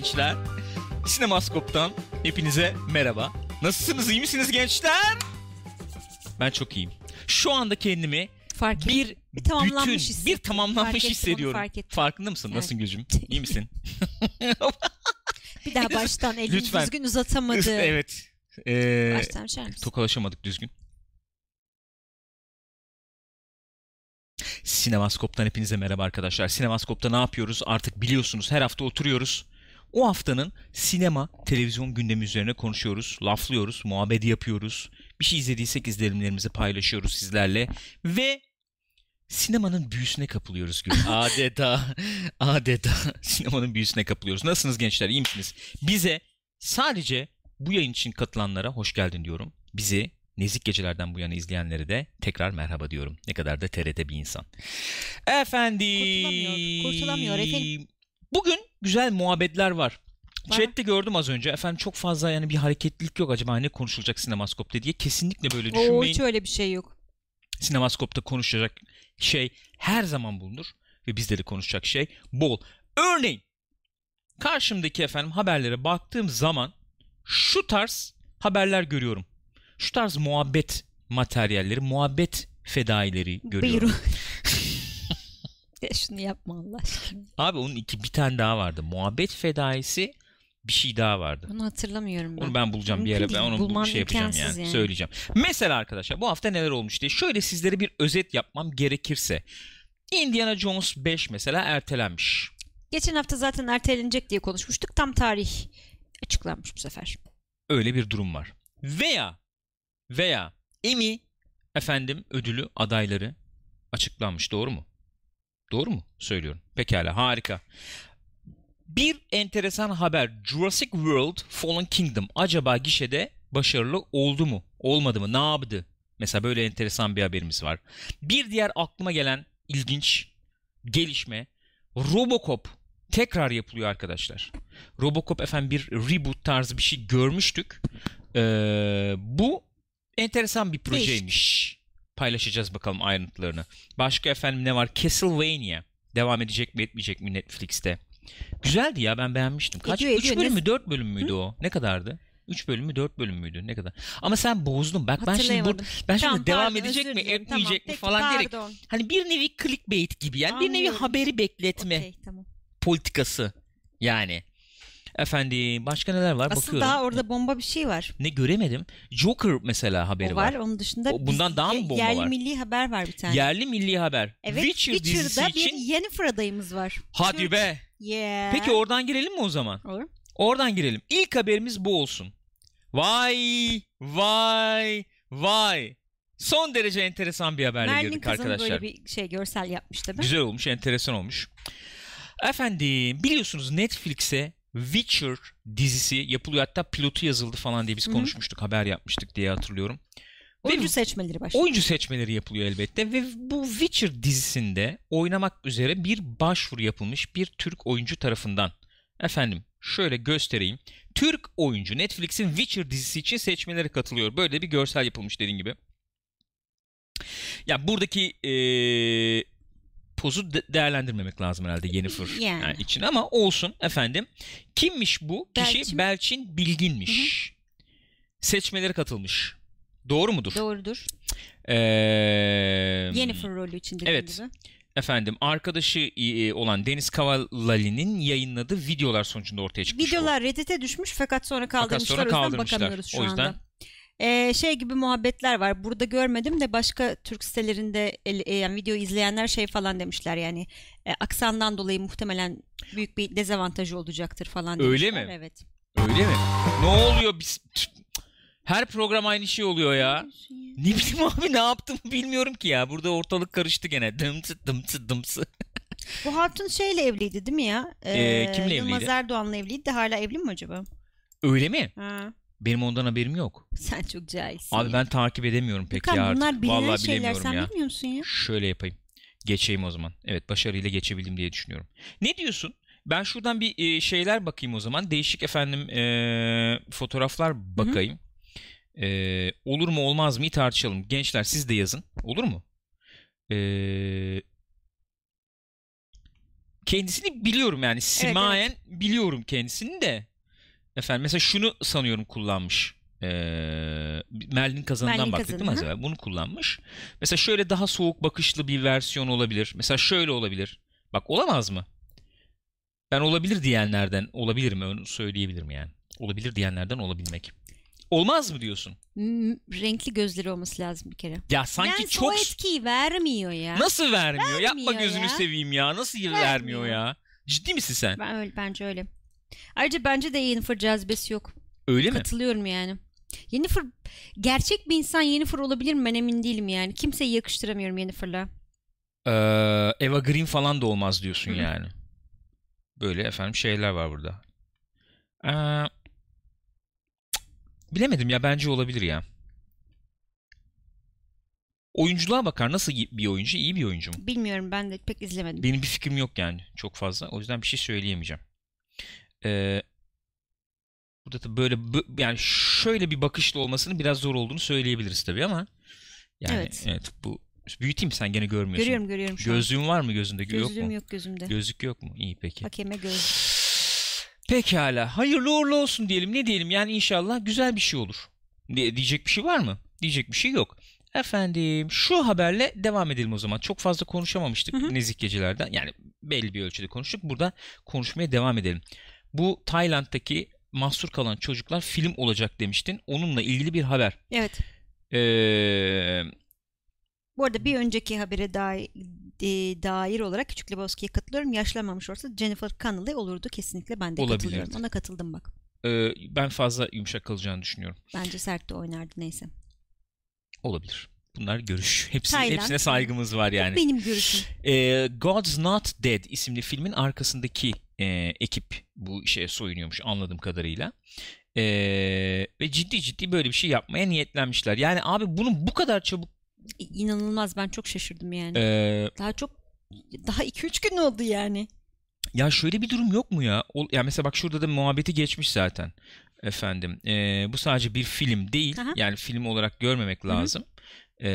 gençler. Sinemaskop'tan hepinize merhaba. Nasılsınız iyi misiniz gençler? Ben çok iyiyim. Şu anda kendimi Fark bir, bir, bir tamamlanmış bütün, hissettim. bir tamamlanmış Fark ettim, hissediyorum. fark ettim. Farkında mısın? Evet. Nasılsın Gülcüm? İyi misin? Bir daha baştan elini Lütfen. düzgün uzatamadı. evet. Ee, Baştan mısın? tokalaşamadık düzgün. Sinemaskop'tan hepinize merhaba arkadaşlar. Sinemaskop'ta ne yapıyoruz? Artık biliyorsunuz her hafta oturuyoruz. O haftanın sinema, televizyon gündemi üzerine konuşuyoruz, laflıyoruz, muhabbet yapıyoruz. Bir şey izlediysek izlenimlerimizi paylaşıyoruz sizlerle. Ve sinemanın büyüsüne kapılıyoruz Gül. Adeta, adeta sinemanın büyüsüne kapılıyoruz. Nasılsınız gençler, iyi misiniz? Bize sadece bu yayın için katılanlara hoş geldin diyorum. Bizi Nezik Gecelerden bu yana izleyenlere de tekrar merhaba diyorum. Ne kadar da TRT bir insan. Efendim. Kurtulamıyor, kurtulamıyor efendim. Bugün güzel muhabbetler var. Chat'te gördüm az önce. Efendim çok fazla yani bir hareketlilik yok acaba ne konuşulacak sinemaskopta diye. Kesinlikle böyle Oo, düşünmeyin. hiç öyle bir şey yok. Sinemaskopta konuşacak şey her zaman bulunur. Ve bizde de konuşacak şey bol. Örneğin karşımdaki efendim haberlere baktığım zaman şu tarz haberler görüyorum. Şu tarz muhabbet materyalleri, muhabbet fedaileri görüyorum. Buyurun. Ya Şunu yapma Allah aşkına. Abi onun iki bir tane daha vardı. Muhabbet fedaisi bir şey daha vardı. Bunu hatırlamıyorum ben. Onu ben bulacağım bir Mümkün yere. Ben onu bu- bulman şey yapacağım yani, yani. Söyleyeceğim. Mesela arkadaşlar bu hafta neler olmuş diye şöyle sizlere bir özet yapmam gerekirse. Indiana Jones 5 mesela ertelenmiş. Geçen hafta zaten ertelenecek diye konuşmuştuk. Tam tarih açıklanmış bu sefer. Öyle bir durum var. Veya veya Emmy efendim ödülü adayları açıklanmış. Doğru mu? Doğru mu? Söylüyorum. Pekala harika. Bir enteresan haber. Jurassic World Fallen Kingdom acaba gişede başarılı oldu mu? Olmadı mı? Ne yaptı? Mesela böyle enteresan bir haberimiz var. Bir diğer aklıma gelen ilginç gelişme Robocop tekrar yapılıyor arkadaşlar. Robocop efendim bir reboot tarzı bir şey görmüştük. Ee, bu enteresan bir projeymiş. Paylaşacağız bakalım ayrıntılarını. Başka efendim ne var? Castlevania. Devam edecek mi etmeyecek mi Netflix'te? Güzeldi ya ben beğenmiştim. Kaç? Ediyor, 3 ediyor. bölüm mü Ne- 4 bölüm müydü o? Ne kadardı? 3 bölüm mü 4 bölüm müydü? Ne kadar? Ama sen bozdun. Bak ben şimdi burada ben şimdi Tamam, devam pardon, edecek mi etmeyecek Tamam, mi peki, falan diyerek pardon. hani bir nevi clickbait gibi yani bir nevi Anlıyorum. haberi bekletme Okey, tamam. politikası yani. Efendim başka neler var Asıl bakıyorum. daha orada bomba bir şey var. Ne göremedim. Joker mesela haberi o var. Onun dışında bundan biz- daha mı bomba yerli var? milli haber var bir tane. Yerli milli haber. evet, Witcher dizisi Witcher'da bir için. Yennefer adayımız var. Hadi be. Yeah. Peki oradan girelim mi o zaman? Olur. Oradan girelim. İlk haberimiz bu olsun. Vay vay vay. Son derece enteresan bir haberle Merlin girdik kızım arkadaşlar. böyle bir şey görsel yapmış tabii. Güzel olmuş, enteresan olmuş. Efendim biliyorsunuz Netflix'e Witcher dizisi yapılıyor. Hatta pilotu yazıldı falan diye biz Hı hı. konuşmuştuk, haber yapmıştık diye hatırlıyorum. Oyuncu Ve seçmeleri başlıyor. oyuncu seçmeleri yapılıyor elbette ve bu Witcher dizisinde oynamak üzere bir başvuru yapılmış bir Türk oyuncu tarafından. Efendim şöyle göstereyim. Türk oyuncu Netflix'in Witcher dizisi için seçmelere katılıyor. Böyle bir görsel yapılmış dediğim gibi. Ya buradaki eee, pozu de- değerlendirmemek lazım herhalde Yennefer Yani. yani için ama olsun efendim. Kimmiş bu? Kişi Belçin. Bilginmiş. Seçmelere katılmış. Doğru mudur? Doğrudur. Ee, Yennefer rolü için dediğim evet. gibi. Efendim arkadaşı olan Deniz Kavalali'nin yayınladığı videolar sonucunda ortaya çıkmış bu. Videolar Reddit'e düşmüş fakat sonra kaldırmışlar. sonra o yüzden kaldırmışlar. O yüzden-. Ee, şey gibi muhabbetler var. Burada görmedim de başka Türk sitelerinde el- e, yani video izleyenler şey falan demişler yani e, aksandan dolayı muhtemelen büyük bir dezavantajı olacaktır falan Öyle demişler. mi? Evet. Öyle mi? Ne oluyor? Biz... Her program aynı şey oluyor ya. Ne bileyim abi ne yaptım bilmiyorum ki ya. Burada ortalık karıştı gene. Dımsı dımsı dımsı. Bu hatun şeyle evliydi değil mi ya? Ee, kimle Yılmaz evliydi? Erdoğan'la evliydi de hala evli mi acaba? Öyle mi? Ha, Benim ondan haberim yok. sen çok cahilsin. Abi ya. ben takip edemiyorum pek Gökhan, ya artık. bunlar bilinen Vallahi şeyler bilemiyorum sen ya. bilmiyor musun ya? Şöyle yapayım. Geçeyim o zaman. Evet başarıyla geçebildim diye düşünüyorum. Ne diyorsun? Ben şuradan bir e, şeyler bakayım o zaman. Değişik efendim e, fotoğraflar bakayım. E, olur mu olmaz mı tartışalım. Gençler siz de yazın. Olur mu? E, kendisini biliyorum yani simayen biliyorum kendisini de efendim mesela şunu sanıyorum kullanmış ee, Merlin kazanından Merlin baktık değil mi evvel? Bunu kullanmış. Mesela şöyle daha soğuk bakışlı bir versiyon olabilir. Mesela şöyle olabilir. Bak olamaz mı? Ben olabilir diyenlerden olabilirim onu söyleyebilirim yani. Olabilir diyenlerden olabilmek. Olmaz mı diyorsun? M- renkli gözleri olması lazım bir kere. Ya sanki Lens çok o etkiyi vermiyor ya. nasıl vermiyor? Yapma Vermiyor gözünü ya. seveyim ya. Nasıl vermiyor, Vermiyor. ya? Ciddi misin sen? Ben öyle, bence öyle. Ayrıca bence de Yennefer cazibesi yok. Öyle mi? Katılıyorum yani. Yennefer gerçek bir insan Yennefer olabilir mi ben emin değilim yani. Kimseyi yakıştıramıyorum Yennefer'la. Ee, Eva Green falan da olmaz diyorsun Hı hı. yani. Böyle efendim şeyler var burada. Ee, bilemedim ya bence olabilir ya. Oyunculuğa bakar. Nasıl bir oyuncu? İyi bir oyuncu mu? Bilmiyorum ben de pek izlemedim. Benim bir fikrim yok yani çok fazla. O yüzden bir şey söyleyemeyeceğim. Ee, burada da böyle bö- yani şöyle bir bakışlı olmasının biraz zor olduğunu söyleyebiliriz tabii ama yani evet, Evet. bu büyüteyim sen gene görmüyorsun. Görüyorum görüyorum şu an. Gözlüğün var mı gözünde? yok Gözlüğüm mu? yok gözümde. Gözlük yok mu? İyi peki. Hakeme göz. Pekala. Hayırlı uğurlu olsun diyelim. Ne diyelim? Yani inşallah güzel bir şey olur. Diye- Diyecek bir şey var mı? Diyecek bir şey yok. Efendim şu haberle devam edelim o zaman. Çok fazla konuşamamıştık Hı hı. nezik gecelerden. Yani belli bir ölçüde konuştuk. Burada konuşmaya devam edelim. Bu Tayland'daki mahsur kalan çocuklar film olacak demiştin. Onunla ilgili bir haber. Evet. Ee, Bu arada bir önceki habere dair, e, dair olarak Küçük Lebowski'ye katılıyorum. Yaşlanmamış olsa Jennifer Connelly olurdu kesinlikle. Ben de Olabilirdi. katılıyorum. Ona katıldım bak. e, ben fazla yumuşak kalacağını düşünüyorum. Bence sert de oynardı neyse. Olabilir. Bunlar görüş. Hepsi, Tayland. hepsine saygımız var yani. Bu benim görüşüm. E, God's Not Dead isimli filmin arkasındaki e, ekip bu şeye soyunuyormuş anladığım kadarıyla. E, ve ciddi ciddi böyle bir şey yapmaya niyetlenmişler. Yani abi bunun bu kadar çabuk İnanılmaz ben çok şaşırdım yani. e, Daha çok daha 2-3 gün oldu yani. ya şöyle bir durum yok mu ya? O, ya mesela bak şurada da muhabbeti geçmiş zaten. Efendim e, bu sadece bir film değil. Aha. Yani film olarak görmemek lazım. E,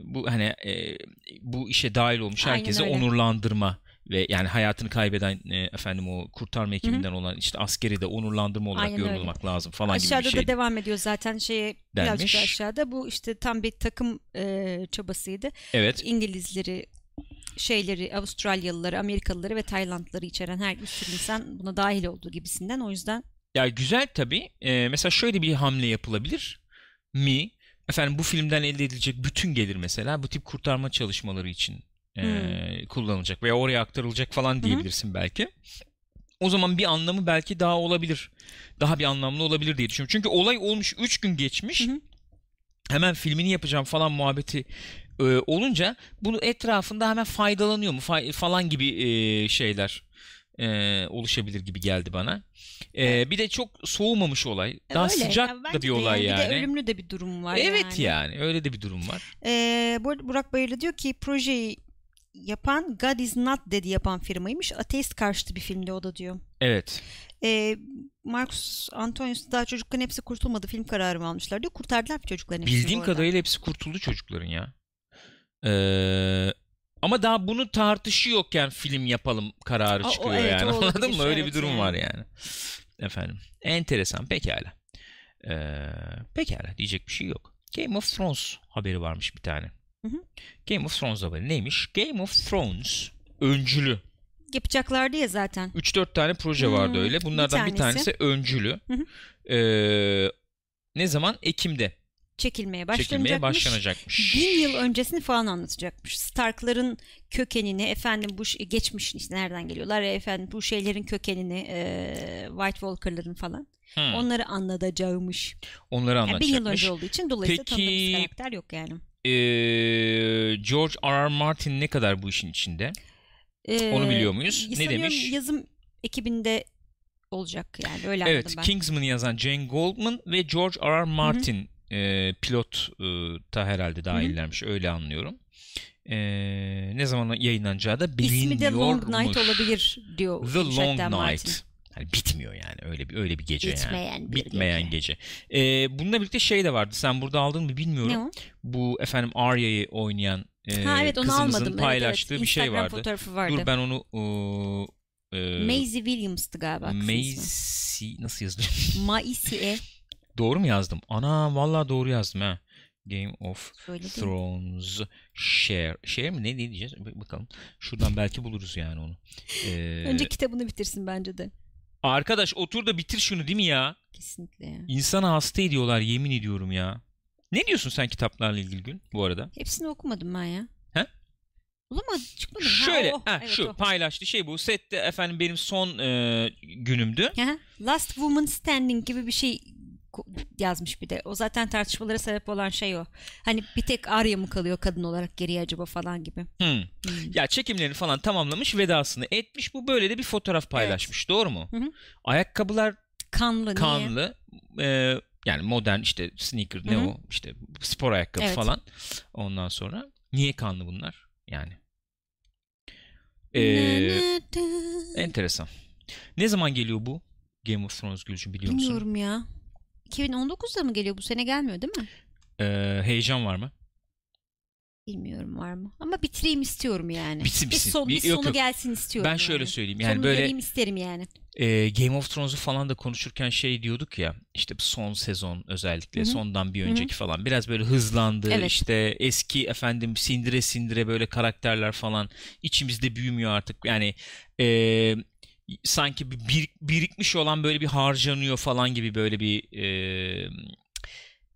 bu hani e, bu işe dahil olmuş Aynen herkese öyle. onurlandırma ve yani hayatını kaybeden e, efendim o kurtarma ekibinden olan işte askeri de onurlandırma olarak Aynen öyle. yorumlamak lazım falan Aşağıda gibi bir şey. da devam ediyor zaten şeye birazcık Denmiş. da aşağıda. Bu işte tam bir takım e, çabasıydı. Evet. İngilizleri şeyleri Avustralyalıları, Amerikalıları ve Taylandlıları içeren her bir sürü insan buna dahil olduğu gibisinden. O yüzden Ya güzel tabii. E, mesela şöyle bir hamle yapılabilir mi? Efendim bu filmden elde edilecek bütün gelir mesela bu tip kurtarma çalışmaları için e, Hmm. kullanılacak veya oraya aktarılacak falan diyebilirsin belki. O zaman bir anlamı belki daha olabilir. Daha bir anlamlı olabilir diye düşünüyorum. Çünkü olay olmuş 3 gün geçmiş. Hı hı. Hemen filmini yapacağım falan muhabbeti e, olunca bunu etrafında hemen faydalanıyor mu Fay- falan gibi e, şeyler e, oluşabilir gibi geldi bana. E, Bir de çok soğumamış olay. Daha öyle. sıcak Ya da bir olay yani. Bir de ölümlü de bir durum var evet yani. yani. öyle de bir durum var. Ee, bu arada Burak Bayırlı diyor ki projeyi yapan God is not dead yapan firmaymış. Ateist karşıtı bir filmdi o da diyor. Evet. Ee, Marcus Antonius daha çocukların hepsi kurtulmadı film kararı mı almışlar diyor. Kurtardılar mı çocukların hepsini Bildiğim kadarıyla hepsi kurtuldu çocukların ya. Ee, ama daha bunu tartışıyorken film yapalım kararı O- o çıkıyor evet, yani. Anladın mı? Öyle bir evet durum yani. var yani. Efendim. Enteresan. Pekala. Ee, pekala. Diyecek bir şey yok. Game of Thrones haberi varmış bir tane. Hı hı. Game of Thrones haberi neymiş? Game of Thrones öncülü. Yapacaklardı ya zaten. 3-4 tane proje Hmm, vardı öyle. Bunlardan bir tanesi, tanesi. öncülü. Hı hı. Ee, ne zaman? Ekim'de Çekilmeye çekilmeye başlanacakmış. başlanacakmış. Bin yıl öncesini falan anlatacakmış. Stark'ların kökenini, efendim bu geçmiş işte nereden geliyorlar, efendim bu şeylerin kökenini, e, White Walker'ların falan. Hmm, Onları anlatacağımış. Onları Yani bin yıl anlatacakmış. önce olduğu için dolayısıyla Peki- tanıdığımız karakter yok yani. Ee, George R. R. Martin ne kadar bu işin içinde? Ee, Onu biliyor muyuz? Ne demiş? Yazım ekibinde olacak yani öyle anladım Evet, ben. Kingsman'ı yazan Jane Goldman ve George R. R. Martin e, pilot e, ta herhalde dahillermiş. Öyle anlıyorum. E, ne zaman yayınlanacağı da bilinmiyormuş. İsmi de Long Night olabilir diyor. The Long Night. Martin. Yani bitmiyor yani öyle bir öyle bir gece yani. Bitmeyen bir Bitmeyen gece. E, bununla birlikte şey de vardı. Sen burada aldın mı bilmiyorum. Ne o? Bu efendim Arya'yı oynayan e, ha evet onu kızımızın almadım. Evet, paylaştığı evet. bir şey vardı. fotoğrafı vardı. Dur ben onu e, e, Maisie Williams'tı galiba. Maisie nasıl yazılıyor? Maisie doğru mu yazdım? Ana vallahi doğru yazdım ha. Game of Öyle değil mi? Thrones Share. Share mi? Ne, diyeceğiz? Bak- Bakalım. Şuradan belki buluruz yani onu. Ee, Önce kitabını bitirsin bence de. Arkadaş otur da bitir şunu değil mi ya? Kesinlikle ya. İnsana hasta ediyorlar yemin ediyorum ya. Ne diyorsun sen kitaplarla ilgili gün bu arada? Hepsini okumadım ben ya. He? Bulamadı çıkmadı. Ha, Şöyle o, ha, evet, şu o. paylaştı şey bu. Sette efendim benim son e, günümdü. Aha, Last Woman Standing gibi bir şey yazmış bir de. O zaten tartışmalara sebep olan şey o. Hani bir tek Arya mı kalıyor kadın olarak geriye acaba falan gibi. Hmm. Hmm. Ya çekimlerini falan tamamlamış vedasını etmiş. Bu böyle de bir fotoğraf paylaşmış. Doğru mu? Hı hı. Ayakkabılar Kanlı niye? kanlı. e, yani modern işte sneaker ne Hı hı. o işte spor ayakkabı Evet. falan. Ondan sonra niye kanlı bunlar? Yani. Ee, enteresan. Ne zaman geliyor bu? Game of Thrones Gülcüm biliyor musun? Bilmiyorum ya. 2019'da mı geliyor? Bu sene gelmiyor değil mi? Ee, heyecan var mı? Bilmiyorum var mı? Ama bitireyim istiyorum yani. Bitsin, Bir, bitsin. son, bir Bir- sonu yok. gelsin istiyorum Ben şöyle yani. söyleyeyim. Yani Sonunu böyle isterim yani. e, Game of Thrones'u falan da konuşurken şey diyorduk ya işte son sezon özellikle Hı hı. sondan bir önceki falan biraz böyle hızlandı Evet. işte eski efendim sindire sindire böyle karakterler falan içimizde büyümüyor artık yani e, sanki bir bir- birikmiş olan böyle bir harcanıyor falan gibi böyle bir e,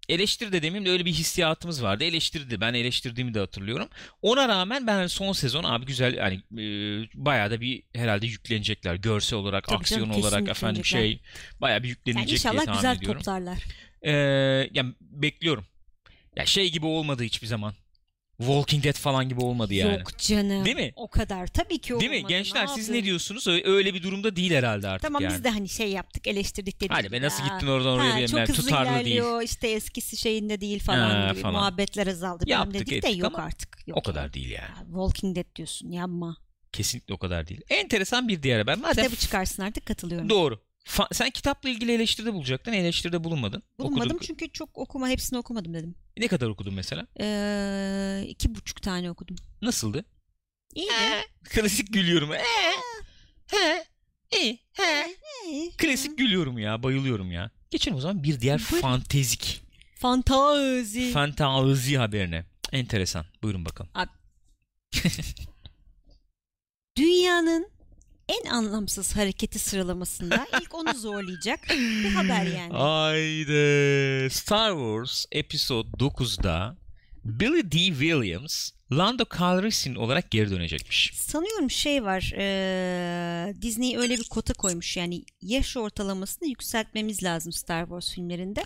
eleştiri de demeyeyim de öyle bir hissiyatımız vardı. Eleştirdi. Ben eleştirdiğimi de hatırlıyorum. Ona rağmen ben son sezon abi güzel yani e, bayağı da bir herhalde yüklenecekler. Görsel olarak, Tabii aksiyon canım, olarak efendim şey bayağı bir Yani yüklenecek diye inşallah tahmin güzel ediyorum. toplarlar. Ee, yani bekliyorum. Ya şey gibi olmadı hiçbir zaman. Walking Dead falan gibi olmadı yani. Yok canım. Değil mi? O kadar. Tabii ki Değil olmadı. mi? Gençler siz ne diyorsunuz? Öyle bir durumda değil herhalde artık Tamam yani. biz de hani şey yaptık eleştirdik dedik. Hadi be nasıl Ya, gittin oradan oraya ha, diye çok yani tutarlı değil. ilerliyor işte eskisi şeyinde değil falan Ha, gibi falan. muhabbetler azaldı. Yaptık, dedik de ettik yok ama artık. Yok O kadar yani. değil yani. Ya, Walking Dead diyorsun yapma. Kesinlikle o kadar değil. Enteresan bir diğer haber. Madem Kitabı çıkarsın artık katılıyorum. Doğru. Fa- sen kitapla ilgili eleştiride bulacaktın. Eleştiride bulunmadın. Bulunmadım Okudun. çünkü çok okuma hepsini okumadım dedim. Ne kadar okudun mesela? Ee, iki buçuk tane okudum. Nasıldı? İyi Klasik gülüyorum. Ee, he, iyi, he. Klasik gülüyorum ya. Bayılıyorum ya. Geçelim o zaman bir diğer Buyurun. fantezik, Fantazi. fantazi haberine. Enteresan. Buyurun bakalım. Dünyanın en anlamsız hareketi sıralamasında ilk onu zorlayacak bir haber yani. Haydi. Star Wars Episode 9'da Billy D. Williams Lando Calrissian olarak geri dönecekmiş. Sanıyorum şey var eee, Disney öyle bir kota koymuş yani yaş ortalamasını yükseltmemiz lazım Star Wars filmlerinde.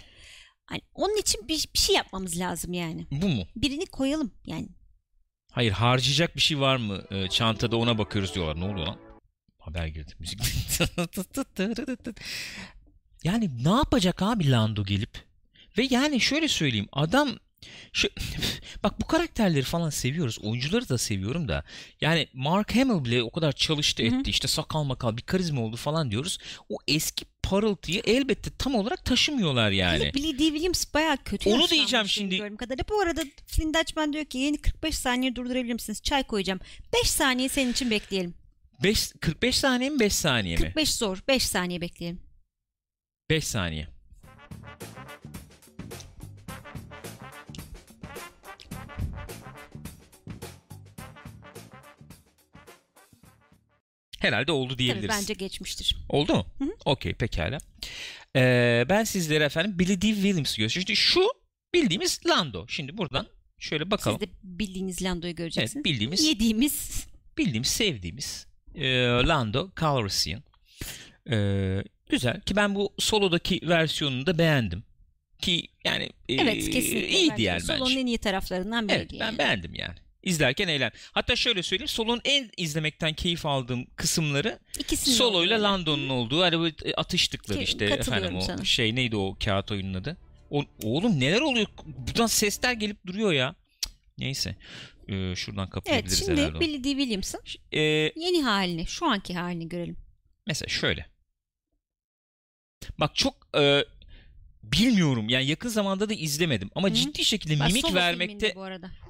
Hani onun için bir, bir şey yapmamız lazım yani. Bu mu? Birini koyalım yani. Hayır harcayacak bir şey var mı? Ee, çantada ona bakıyoruz diyorlar. Ne oluyor lan? Haber girdi. Müzik. yani ne yapacak abi Lando gelip? Ve yani şöyle söyleyeyim. Adam şu, bak bu karakterleri falan seviyoruz. Oyuncuları da seviyorum da. Yani Mark Hamill bile o kadar çalıştı etti. işte sakal makal bir karizma oldu falan diyoruz. O eski parıltıyı elbette tam olarak taşımıyorlar yani. Hele Billy D. Williams bayağı kötü Onu diyeceğim şimdi. kadarıyla. Bu arada Flynn Dutchman diyor ki yeni 45 saniye durdurabilir misiniz? Çay koyacağım. 5 saniye senin için bekleyelim. Beş- 45 saniye mi 5 saniye mi? 45 zor. 5 saniye bekleyelim. 5 saniye. Herhalde oldu Tabii diyebiliriz. bence geçmiştir. Oldu mu? Okey pekala. Ee, ben sizlere efendim Billy D. Williams'ı göstereyim. Şimdi şu bildiğimiz Lando. Şimdi buradan şöyle bakalım. Siz de bildiğiniz Lando'yu Evet, göreceksiniz. bildiğimiz Yediğimiz bildiğimiz, sevdiğimiz e, Lando Calrissian. E, güzel ki ben bu solodaki versiyonunu da beğendim. Ki yani e, evet kesinlikle. iyiydi yani bence. en iyi taraflarından biriydi. Evet ben yani. beğendim yani. İzlerken eğlen. Hatta şöyle söyleyeyim. Solon en izlemekten keyif aldığım kısımları İkisinin Solo ile. Lando'nun olduğu hani böyle atıştıkları Ki- işte efendim o sana. şey neydi o kağıt oyunun adı? O, oğlum neler oluyor? Buradan sesler gelip duruyor ya. Neyse. Ee, şuradan Evet kapayabiliriz şimdi herhalde. onu. Billy D. Williams'ın Ee, yeni halini, şu anki halini görelim. Mesela şöyle. Bak çok e, bilmiyorum. Yani yakın zamanda da izlemedim ama Hı. ciddi şekilde Ben mimik vermekte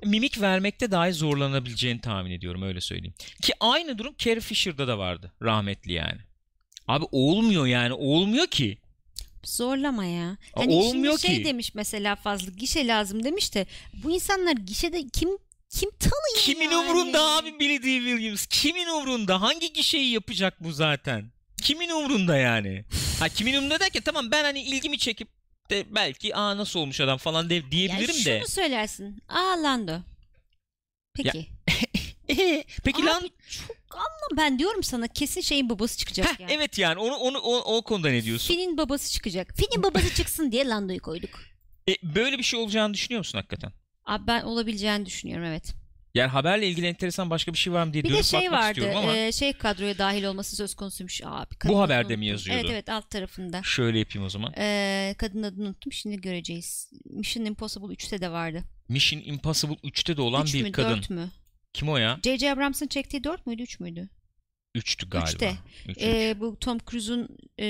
mimik vermekte dahi zorlanabileceğini tahmin ediyorum öyle söyleyeyim. Ki aynı durum Carrie Fisher'da da vardı. Rahmetli yani. Abi olmuyor yani. Olmuyor ki. Zorlama ya. Aa, Hani olmuyor şimdi şey ki. demiş mesela fazla gişe lazım demiş de bu insanlar gişede kim kim tanıyor Kimin yani? umrunda abi Billy D. Williams? Kimin umrunda? Hangi gişeyi yapacak bu zaten? Kimin umrunda yani? Ha kimin umrunda derken tamam ben hani ilgimi çekip de belki aa nasıl olmuş adam falan de, Ya diyebilirim şunu de. söylersin. Aa Lando. Peki. Peki Abi lan çok anlam ben diyorum sana kesin şeyin babası çıkacak Heh, yani. evet yani onu onu o, o konuda ne diyorsun? Finn'in babası çıkacak. Finn'in babası çıksın diye Lando'yu koyduk. E, böyle bir şey olacağını düşünüyor musun hakikaten? Abi ben olabileceğini düşünüyorum evet. Yani haberle ilgili enteresan başka bir şey var mı diye Bir de dönüp şey bakmak vardı. istiyorum ama e, şey kadroya dahil olması söz konusuymuş abi. kadın Bu haberde mi yazıyordu? Evet evet alt tarafında. şöyle yapayım o zaman. E, kadın adını unuttum şimdi göreceğiz. Mission Impossible 3'te de vardı. Mission Impossible 3'te de olan 3 bir mü kadın. 4 mü? Kim o ya? J.J. Abrams'ın çektiği 4 müydü 3 müydü? 3'tü galiba. Üçte. Üç, üç. Bu Tom Cruise'un e,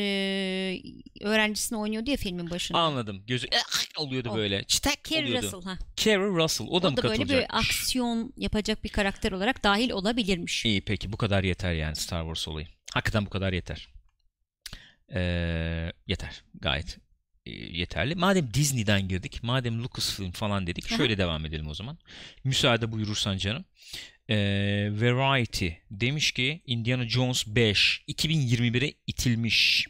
öğrencisini oynuyordu ya filmin başında. Anladım. Gözü oluyordu O. böyle. Çıtak Carrie oluyordu. Russell ha. Carrie Russell. O da O mı da böyle bir aksiyon yapacak bir karakter olarak dahil olabilirmiş. İyi peki bu kadar yeter yani Star Wars olayı. Hakikaten bu kadar yeter. Ee, yeter. Gayet e, yeterli. Madem Disney'den girdik, madem Lucasfilm falan dedik, Aha. şöyle devam edelim o zaman. Müsaade buyurursan canım. Ee, Variety demiş ki Indiana Jones 5 2021'e itilmiş.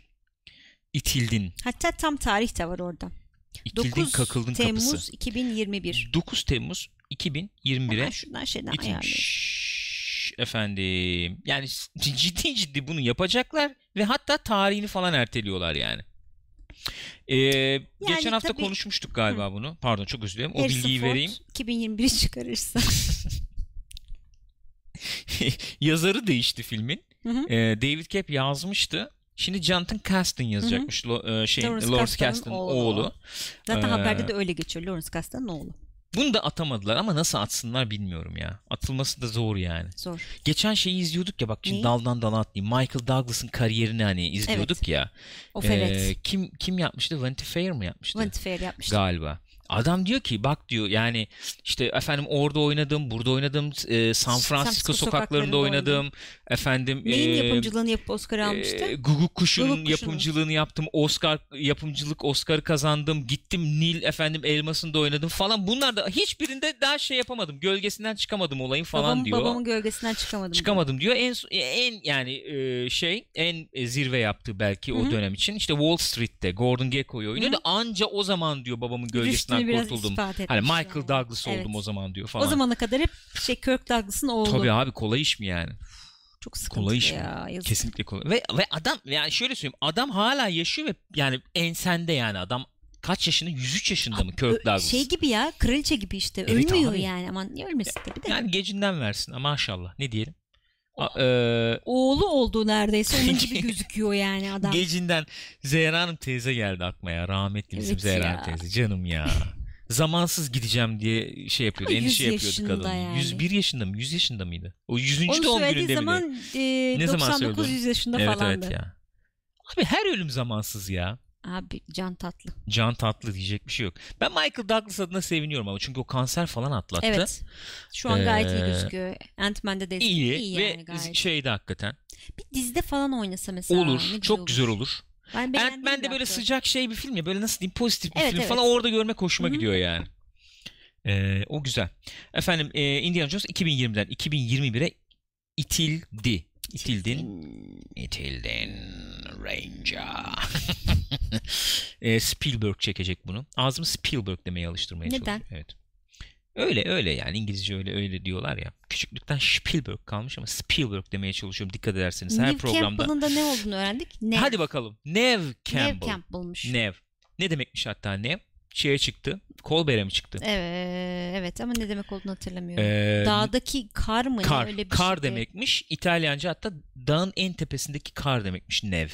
İtildin. Hatta tam tarih de var orada. İtildin 9 kakıldın Temmuz kapısı. 2021. 9 Temmuz 2021'e Hemen şuradan şeyden ayarlayayım. İtilmiş efendim. Yani ciddi ciddi bunu yapacaklar ve hatta tarihini falan erteliyorlar yani. Ee, geçen hafta tabii- konuşmuştuk galiba bunu. Pardon çok özür dilerim. O Harrison bilgiyi Ford vereyim. 2021'i çıkarırsa. Yazarı değişti filmin. Hı hı. Ee, David Cap yazmıştı. Şimdi Jonathan Caston yazacakmış. Lo, e, şey, Lawrence Lawrence Kasdan'ın oğlu. oğlu. Zaten Ee, haberde de öyle geçiyor. Lawrence Kasdan'ın oğlu. Bunu da atamadılar ama nasıl atsınlar bilmiyorum ya. Atılması da zor yani. Zor. Geçen şeyi izliyorduk ya bak şimdi Neyi? daldan dala atlayayım. Michael Douglas'ın kariyerini hani izliyorduk ya. O Ee, evet. kim kim yapmıştı? Vanity Fair mı yapmıştı? Vanity Fair yapmıştı. Galiba. Adam diyor ki bak diyor yani işte efendim orada oynadım, burada oynadım, e, San Francisco, Francisco sokaklarında sokaklarında oynadım. Efendim Neyin e, yapımcılığını yapıp Oscar almıştı? e, Guguk Kuşu'nun Guguk yapımcılığını yaptım. Oscar yapımcılık Oscar'ı kazandım. Gittim Nil efendim Elmas'ında oynadım falan. Bunlar da hiçbirinde daha şey yapamadım. Gölgesinden çıkamadım olayın falan Babam, diyor. Babamın gölgesinden çıkamadım. Çıkamadım diyor. En en yani e, şey en e, zirve yaptı belki Hı o dönem için. İşte Wall Street'te Gordon Gekko'yu oynuyordu. Hı. Anca o zaman diyor babamın Rüştünü gölgesinden biraz kurtuldum. Hani Michael yani. Douglas Evet. oldum o zaman diyor falan. O zamana kadar hep şey Kirk Douglas'ın oğlu. Tabii abi kolay iş mi yani? Çok sıkıntılı kolay iş mi? ya. yazık. Kesinlikle kolay. Ve ve adam yani şöyle söyleyeyim adam hala yaşıyor ve yani ensende yani adam kaç yaşında? 103 yaşında mı Kirk Ö- Douglas? Şey gibi ya kraliçe gibi işte. Evet Ölmüyor abi. yani. Aman niye ölmesin tabii de. Yani gecinden versin ama maşallah ne diyelim. A- e, Oğlu olduğu neredeyse onun gibi gözüküyor yani adam. Gecinden Zehra Hanım teyze geldi aklıma ya. Rahmetli bizim Evet Zehra. Hanım teyze. Canım ya. Zamansız gideceğim diye şey yapıyordu. Ama endişe 100 yapıyordu kadın. yani. 101 yaşında mı? 100 yaşında mıydı? O 100. Onu doğum gününde zaman miydi? e, Ne zaman 99 söyledi? 100 yaşında Evet falandı. evet ya. Abi her ölüm zamansız ya. Abi can tatlı. Can tatlı diyecek bir şey yok. Ben Michael Douglas adına seviniyorum ama çünkü o kanser falan atlattı. Evet. Şu an gayet iyi Ee, gözüküyor. Ant-Man'de de İyi, iyi ve yani gayet. şeydi hakikaten. Bir dizide falan oynasa mesela. olur. ne çok güzel olur. Ben Ant-Man de böyle sıcak şey bir film ya. Böyle nasıl diyeyim pozitif bir Evet, film evet. falan orada görmek hoşuma Hı hı. gidiyor yani. Ee, o güzel. Efendim e, Indiana Jones 2020'den 2021'e itildi. İtildin. İtildin Ranger. e, Spielberg çekecek bunu. Ağzımı Spielberg demeye alıştırmaya Neden? çalışıyorum. Evet. Öyle öyle yani İngilizce öyle öyle diyorlar ya. Küçüklükten Spielberg kalmış ama Spielberg demeye çalışıyorum dikkat ederseniz her Neve programda. Campbell'ın da ne olduğunu öğrendik. Nev. Hadi bakalım. Nev Campbell. Nev Campbell'mış. Nev. Ne demekmiş hatta Nev? Şeye çıktı. Colbert'e mi çıktı? Evet, evet ama ne demek olduğunu hatırlamıyorum. Ee, Dağdaki kar mı? kar. Öyle bir kar şeydi. demekmiş. İtalyanca hatta dağın en tepesindeki kar demekmiş Nev.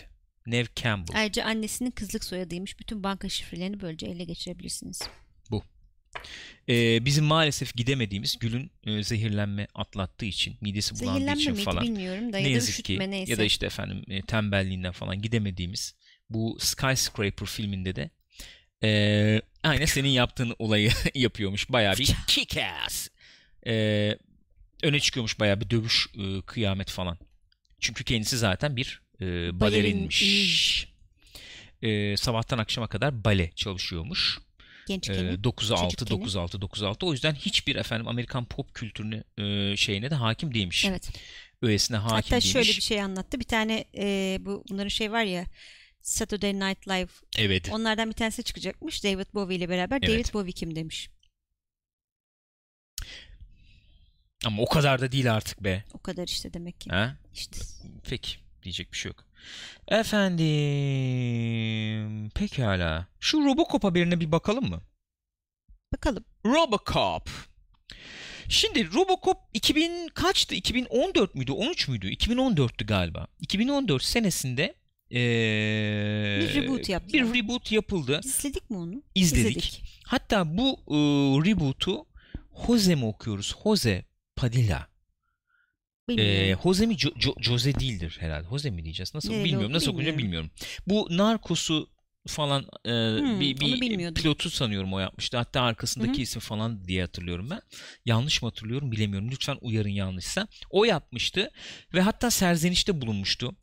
Nev Campbell. Ayrıca annesinin kızlık soyadıymış. Bütün banka şifrelerini böylece ele geçirebilirsiniz. Ee, bizim maalesef gidemediğimiz Gül'ün e, zehirlenme atlattığı için, midesi bulandığı Zehirlenme için miydi falan. bilmiyorum da ne ya da yazık ki üşütme neyse. ya da işte efendim e, tembelliğinden falan gidemediğimiz bu Skyscraper filminde de Ee, aynen senin yaptığın olayı yapıyormuş. Bayağı bir kick-ass. Ee, öne çıkıyormuş bayağı bir dövüş e, kıyamet falan. Çünkü kendisi zaten bir e, balerinmiş. Ee, sabahtan akşama kadar bale çalışıyormuş. Gençken. Ee, 9'a 6, çocukken. 9'a 6, 9'a 6. O yüzden hiçbir efendim Amerikan pop kültürünü e, şeyine de hakim değilmiş. Evet. Öğesine hakim Hatta değilmiş. şöyle bir şey anlattı. Bir tane e, bu bunların şey var ya Saturday Night Live. Evet. Onlardan bir tanesi çıkacakmış David Bowie ile beraber. Evet. David Bowie kim demiş. Ama o kadar da değil artık be. O kadar işte demek ki. Ha? İşte. Peki. Diyecek bir şey yok. Efendim. Pekala. Şu Robocop haberine bir bakalım mı? Bakalım. Robocop. Şimdi Robocop 2000 kaçtı? 2014 müydü? 13 müydü? 2014'tü galiba. 2014 senesinde ee, Bir reboot yaptılar. Bir reboot yapıldı. İzledik mi onu? İzledik. Hatta bu e, reboot'u Jose mi okuyoruz? Jose Padilla. Bilmiyorum. Jose mi Jo- Jo- Jose değildir herhalde. Jose mi diyeceğiz? Nasıl Nereli bilmiyorum. Nasıl okunca bilmiyorum. bilmiyorum. Bu Narcos'u falan e, Hmm, bir, bir pilotu sanıyorum o yapmıştı. Hatta arkasındaki Hı hı. isim falan diye hatırlıyorum ben. Yanlış mı hatırlıyorum bilemiyorum. Lütfen uyarın yanlışsa. O yapmıştı ve hatta serzenişte bulunmuştu.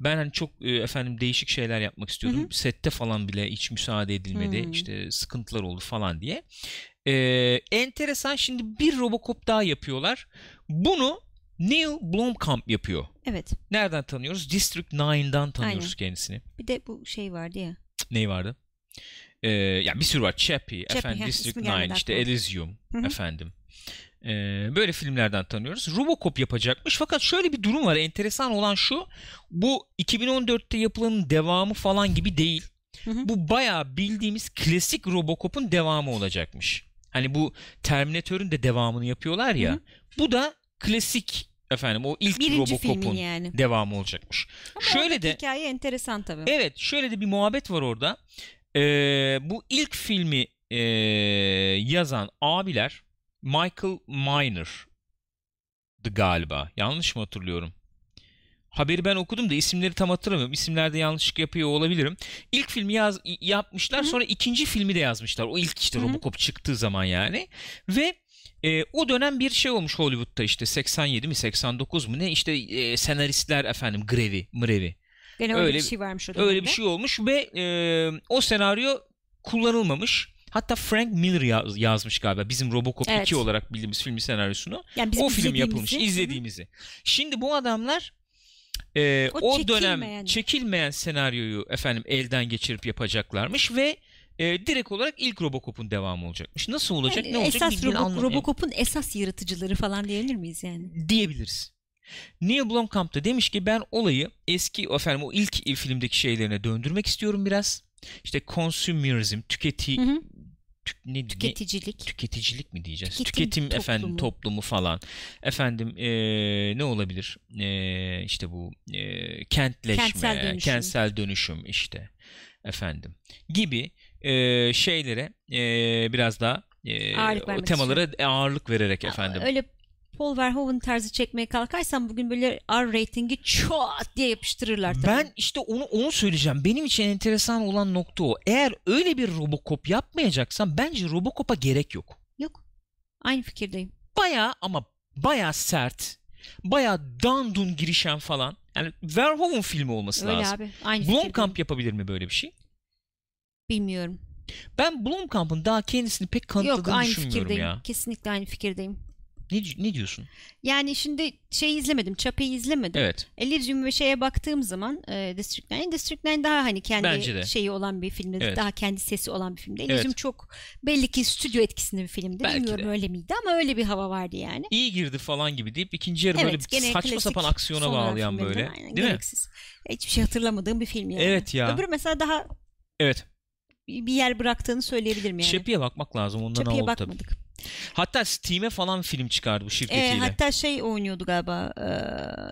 Ben hani çok e, efendim değişik şeyler yapmak istiyordum. Hı Sette falan bile hiç müsaade edilmedi. Hmm. İşte sıkıntılar oldu falan diye. Ee, enteresan şimdi bir Robocop daha yapıyorlar. Bunu Neil Blomkamp yapıyor. Evet. Nereden tanıyoruz? District 9'dan tanıyoruz Aynen. kendisini. Bir de bu şey vardı ya. Neyi vardı? Ee, yani bir sürü var. Chappie, efendim heh, District ismi 9, gelmedi işte. Elysium Hı hı. efendim. Ee, böyle filmlerden tanıyoruz. Robocop yapacakmış. Fakat şöyle bir durum var. Enteresan olan şu. Bu 2014'te yapılanın devamı falan gibi değil. Hı hı. Bu bayağı bildiğimiz klasik Robocop'un devamı olacakmış. Hani bu Terminator'ın de devamını yapıyorlar ya. Hı hı. Bu da klasik efendim o ilk Birinci Robocop'un yani. devamı olacakmış. Ama Şöyle de hikaye enteresan tabii. evet şöyle de bir muhabbet var orada. Ee, bu ilk filmi ee, yazan abiler Michael Miner'dı galiba. Yanlış mı hatırlıyorum? Haberi ben okudum da isimleri tam hatırlamıyorum. İsimlerde yanlışlık yapıyor olabilirim. İlk filmi yaz, yapmışlar Hı hı. sonra ikinci filmi de yazmışlar. O ilk işte Hı hı. Robocop çıktığı zaman yani. Ve e, o dönem bir şey olmuş Hollywood'da işte 87 mi 89 mu ne işte e, senaristler efendim grevi mrevi. Gene öyle, öyle- bir şey varmış o Öyle bir dönemde. şey olmuş ve e, o senaryo kullanılmamış. Hatta Frank Miller yaz- yazmış galiba bizim Robocop Evet. 2 olarak bildiğimiz filmin senaryosunu. Yani bizim o film yapılmış, izlediğimizi-. Şimdi bu adamlar e, O o, dönem çekilmeyen. senaryoyu efendim elden geçirip yapacaklarmış ve e, direkt olarak ilk Robocop'un devamı olacakmış. Nasıl olacak, Yani ne olacak esas Robo- Robocop'un esas yaratıcıları falan diyebilir miyiz yani? diyebiliriz. Neil Blomkamp da demiş ki ben olayı eski efendim o ilk filmdeki şeylerine döndürmek istiyorum biraz. İşte consumerism, tüketi Hı hı. Tük- ne, ne- Tüketicilik. tüketicilik mi diyeceğiz? Tüketim Tüketim toplumu. efendim toplumu falan. Efendim eee, ne olabilir? Eee, işte bu eee, kentleşme, Kentsel dönüşüm. kentsel dönüşüm işte efendim gibi eee, şeylere eee, biraz daha eee, Ağırlık temalara ağırlık vererek efendim. Öyle Paul Verhoeven tarzı çekmeye kalkarsan bugün böyle R ratingi çat diye yapıştırırlar tabii. Ben işte onu onu söyleyeceğim. Benim için enteresan olan nokta o. Eğer öyle bir Robocop yapmayacaksan bence Robocop'a gerek yok. Yok. Aynı fikirdeyim. Baya ama baya sert. Baya dandun girişen falan. Yani Verhoeven filmi olması Öyle lazım. abi. Aynı. Blomkamp yapabilir mi böyle bir şey? Bilmiyorum. Ben Blomkamp'ın daha kendisini pek Yok kanıtladığını aynı düşünmüyorum fikirdeyim. ya. Kesinlikle aynı fikirdeyim. Ne, ne diyorsun? Yani şimdi şey izlemedim. Chappie'yi izlemedim. Evet. Elysium ve şeye baktığım zaman e, District 9, District 9 daha hani kendi şeyi olan bir filmdi. Evet. Daha kendi sesi olan bir filmdi. Evet. Elysium çok belli ki stüdyo etkisinde bir filmdi. Belki Bilmiyorum de. öyle miydi ama öyle bir hava vardı yani. İyi girdi falan gibi deyip ikinci yarı Evet, böyle saçma sapan aksiyona bağlayan böyle. aynen, Değil mi? gereksiz. Hiçbir şey hatırlamadığım bir film yani. Evet ya. Öbürü mesela daha Evet. bir yer bıraktığını söyleyebilirim yani. Chappie'ye bakmak lazım. Ondan Chappie'ye oldu tabii. Hatta Steam'e falan film çıkardı bu E, şirketiyle. hatta şey oynuyordu galiba.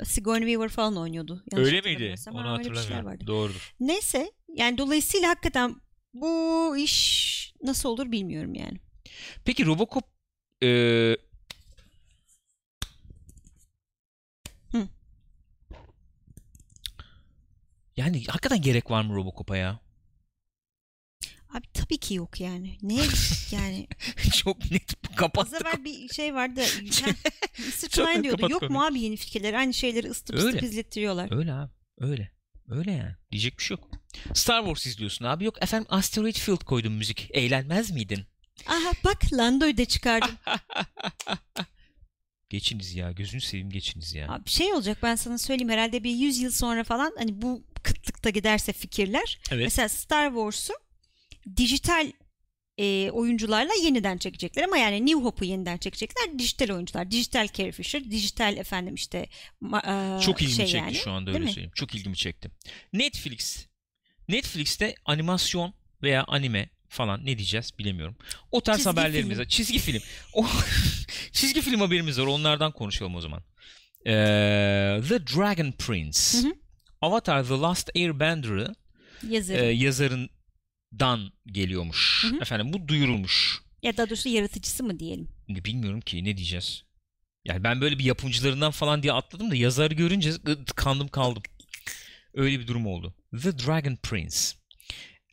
E, Sigourney Weaver falan oynuyordu. Yanlış Öyle miydi? Onu Ha, hatırlamıyorum. Doğrudur. Neyse yani dolayısıyla hakikaten bu iş nasıl olur bilmiyorum yani. Peki Robocop e, Hı. yani hakikaten gerek var mı Robocop'a ya? Abi tabii ki yok yani. Ne yani? Çok net kapattık. evvel bir şey vardı. Klein diyordu. Yok konuyu. mu abi yeni fikirler? Aynı şeyleri ısıtıp Öyle. ısıtıp izlettiriyorlar. Öyle abi. Öyle. Öyle yani. Diyecek bir şey yok. Star Wars izliyorsun abi. Yok efendim Asteroid Field koydum müzik. Eğlenmez miydin? Aha bak Lando'yu da çıkardım. Geçiniz ya. Gözünü seveyim geçiniz ya. Abi şey olacak ben sana söyleyeyim herhalde bir 100 yıl sonra falan hani bu kıtlıkta giderse fikirler. Evet. Mesela Star Wars'u dijital e, oyuncularla yeniden çekecekler ama yani New Hope'u yeniden çekecekler dijital oyuncular. Dijital Carrie Fisher, dijital efendim işte e, Çok ilgimi şey çekti yani. şu anda Değil öyle mi? söyleyeyim. Çok ilgimi çekti. Netflix. Netflix'te animasyon veya anime falan ne diyeceğiz bilemiyorum. O tarz Çizgi haberlerimiz film. var. Çizgi film. O çizgi film haberimiz var. Onlardan konuşalım o zaman. Ee, The Dragon Prince. Hı hı. Avatar The Last Airbender'ı Yazarı. e, yazarından geliyormuş. Hı hı. Efendim bu duyurulmuş. ya da doğrusu yaratıcısı mı diyelim. Ne bilmiyorum ki ne diyeceğiz. Yani ben böyle bir yapımcılarından falan diye atladım da yazarı görünce kandım kaldım. Öyle bir durum oldu. The Dragon Prince.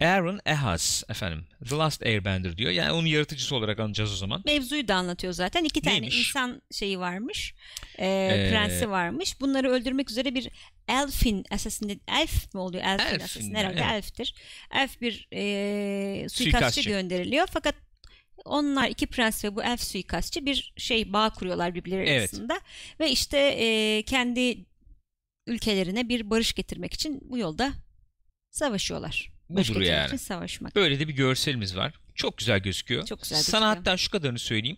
Aaron Ehas efendim. The Last Airbender diyor. Yani onun yaratıcısı olarak anacağız o zaman. Mevzuyu da anlatıyor zaten. İki tane Neymiş? insan şeyi varmış. e, Ee, prensi varmış. Bunları öldürmek üzere bir elfin assassin elf mi oluyor? Elfin, Elfin, assassin herhalde evet. elftir. Elf bir e, suikastçı, Suikastçı. gönderiliyor. Fakat onlar iki prens ve bu elf suikastçı bir şey bağ kuruyorlar birbirleri Evet. arasında. Ve işte e, kendi ülkelerine bir barış getirmek için bu yolda savaşıyorlar. Budur getirmek yani. için savaşmak. Böyle de bir görselimiz var. Çok güzel gözüküyor. Çok güzel Sana gözüküyor. hatta şu kadarını söyleyeyim.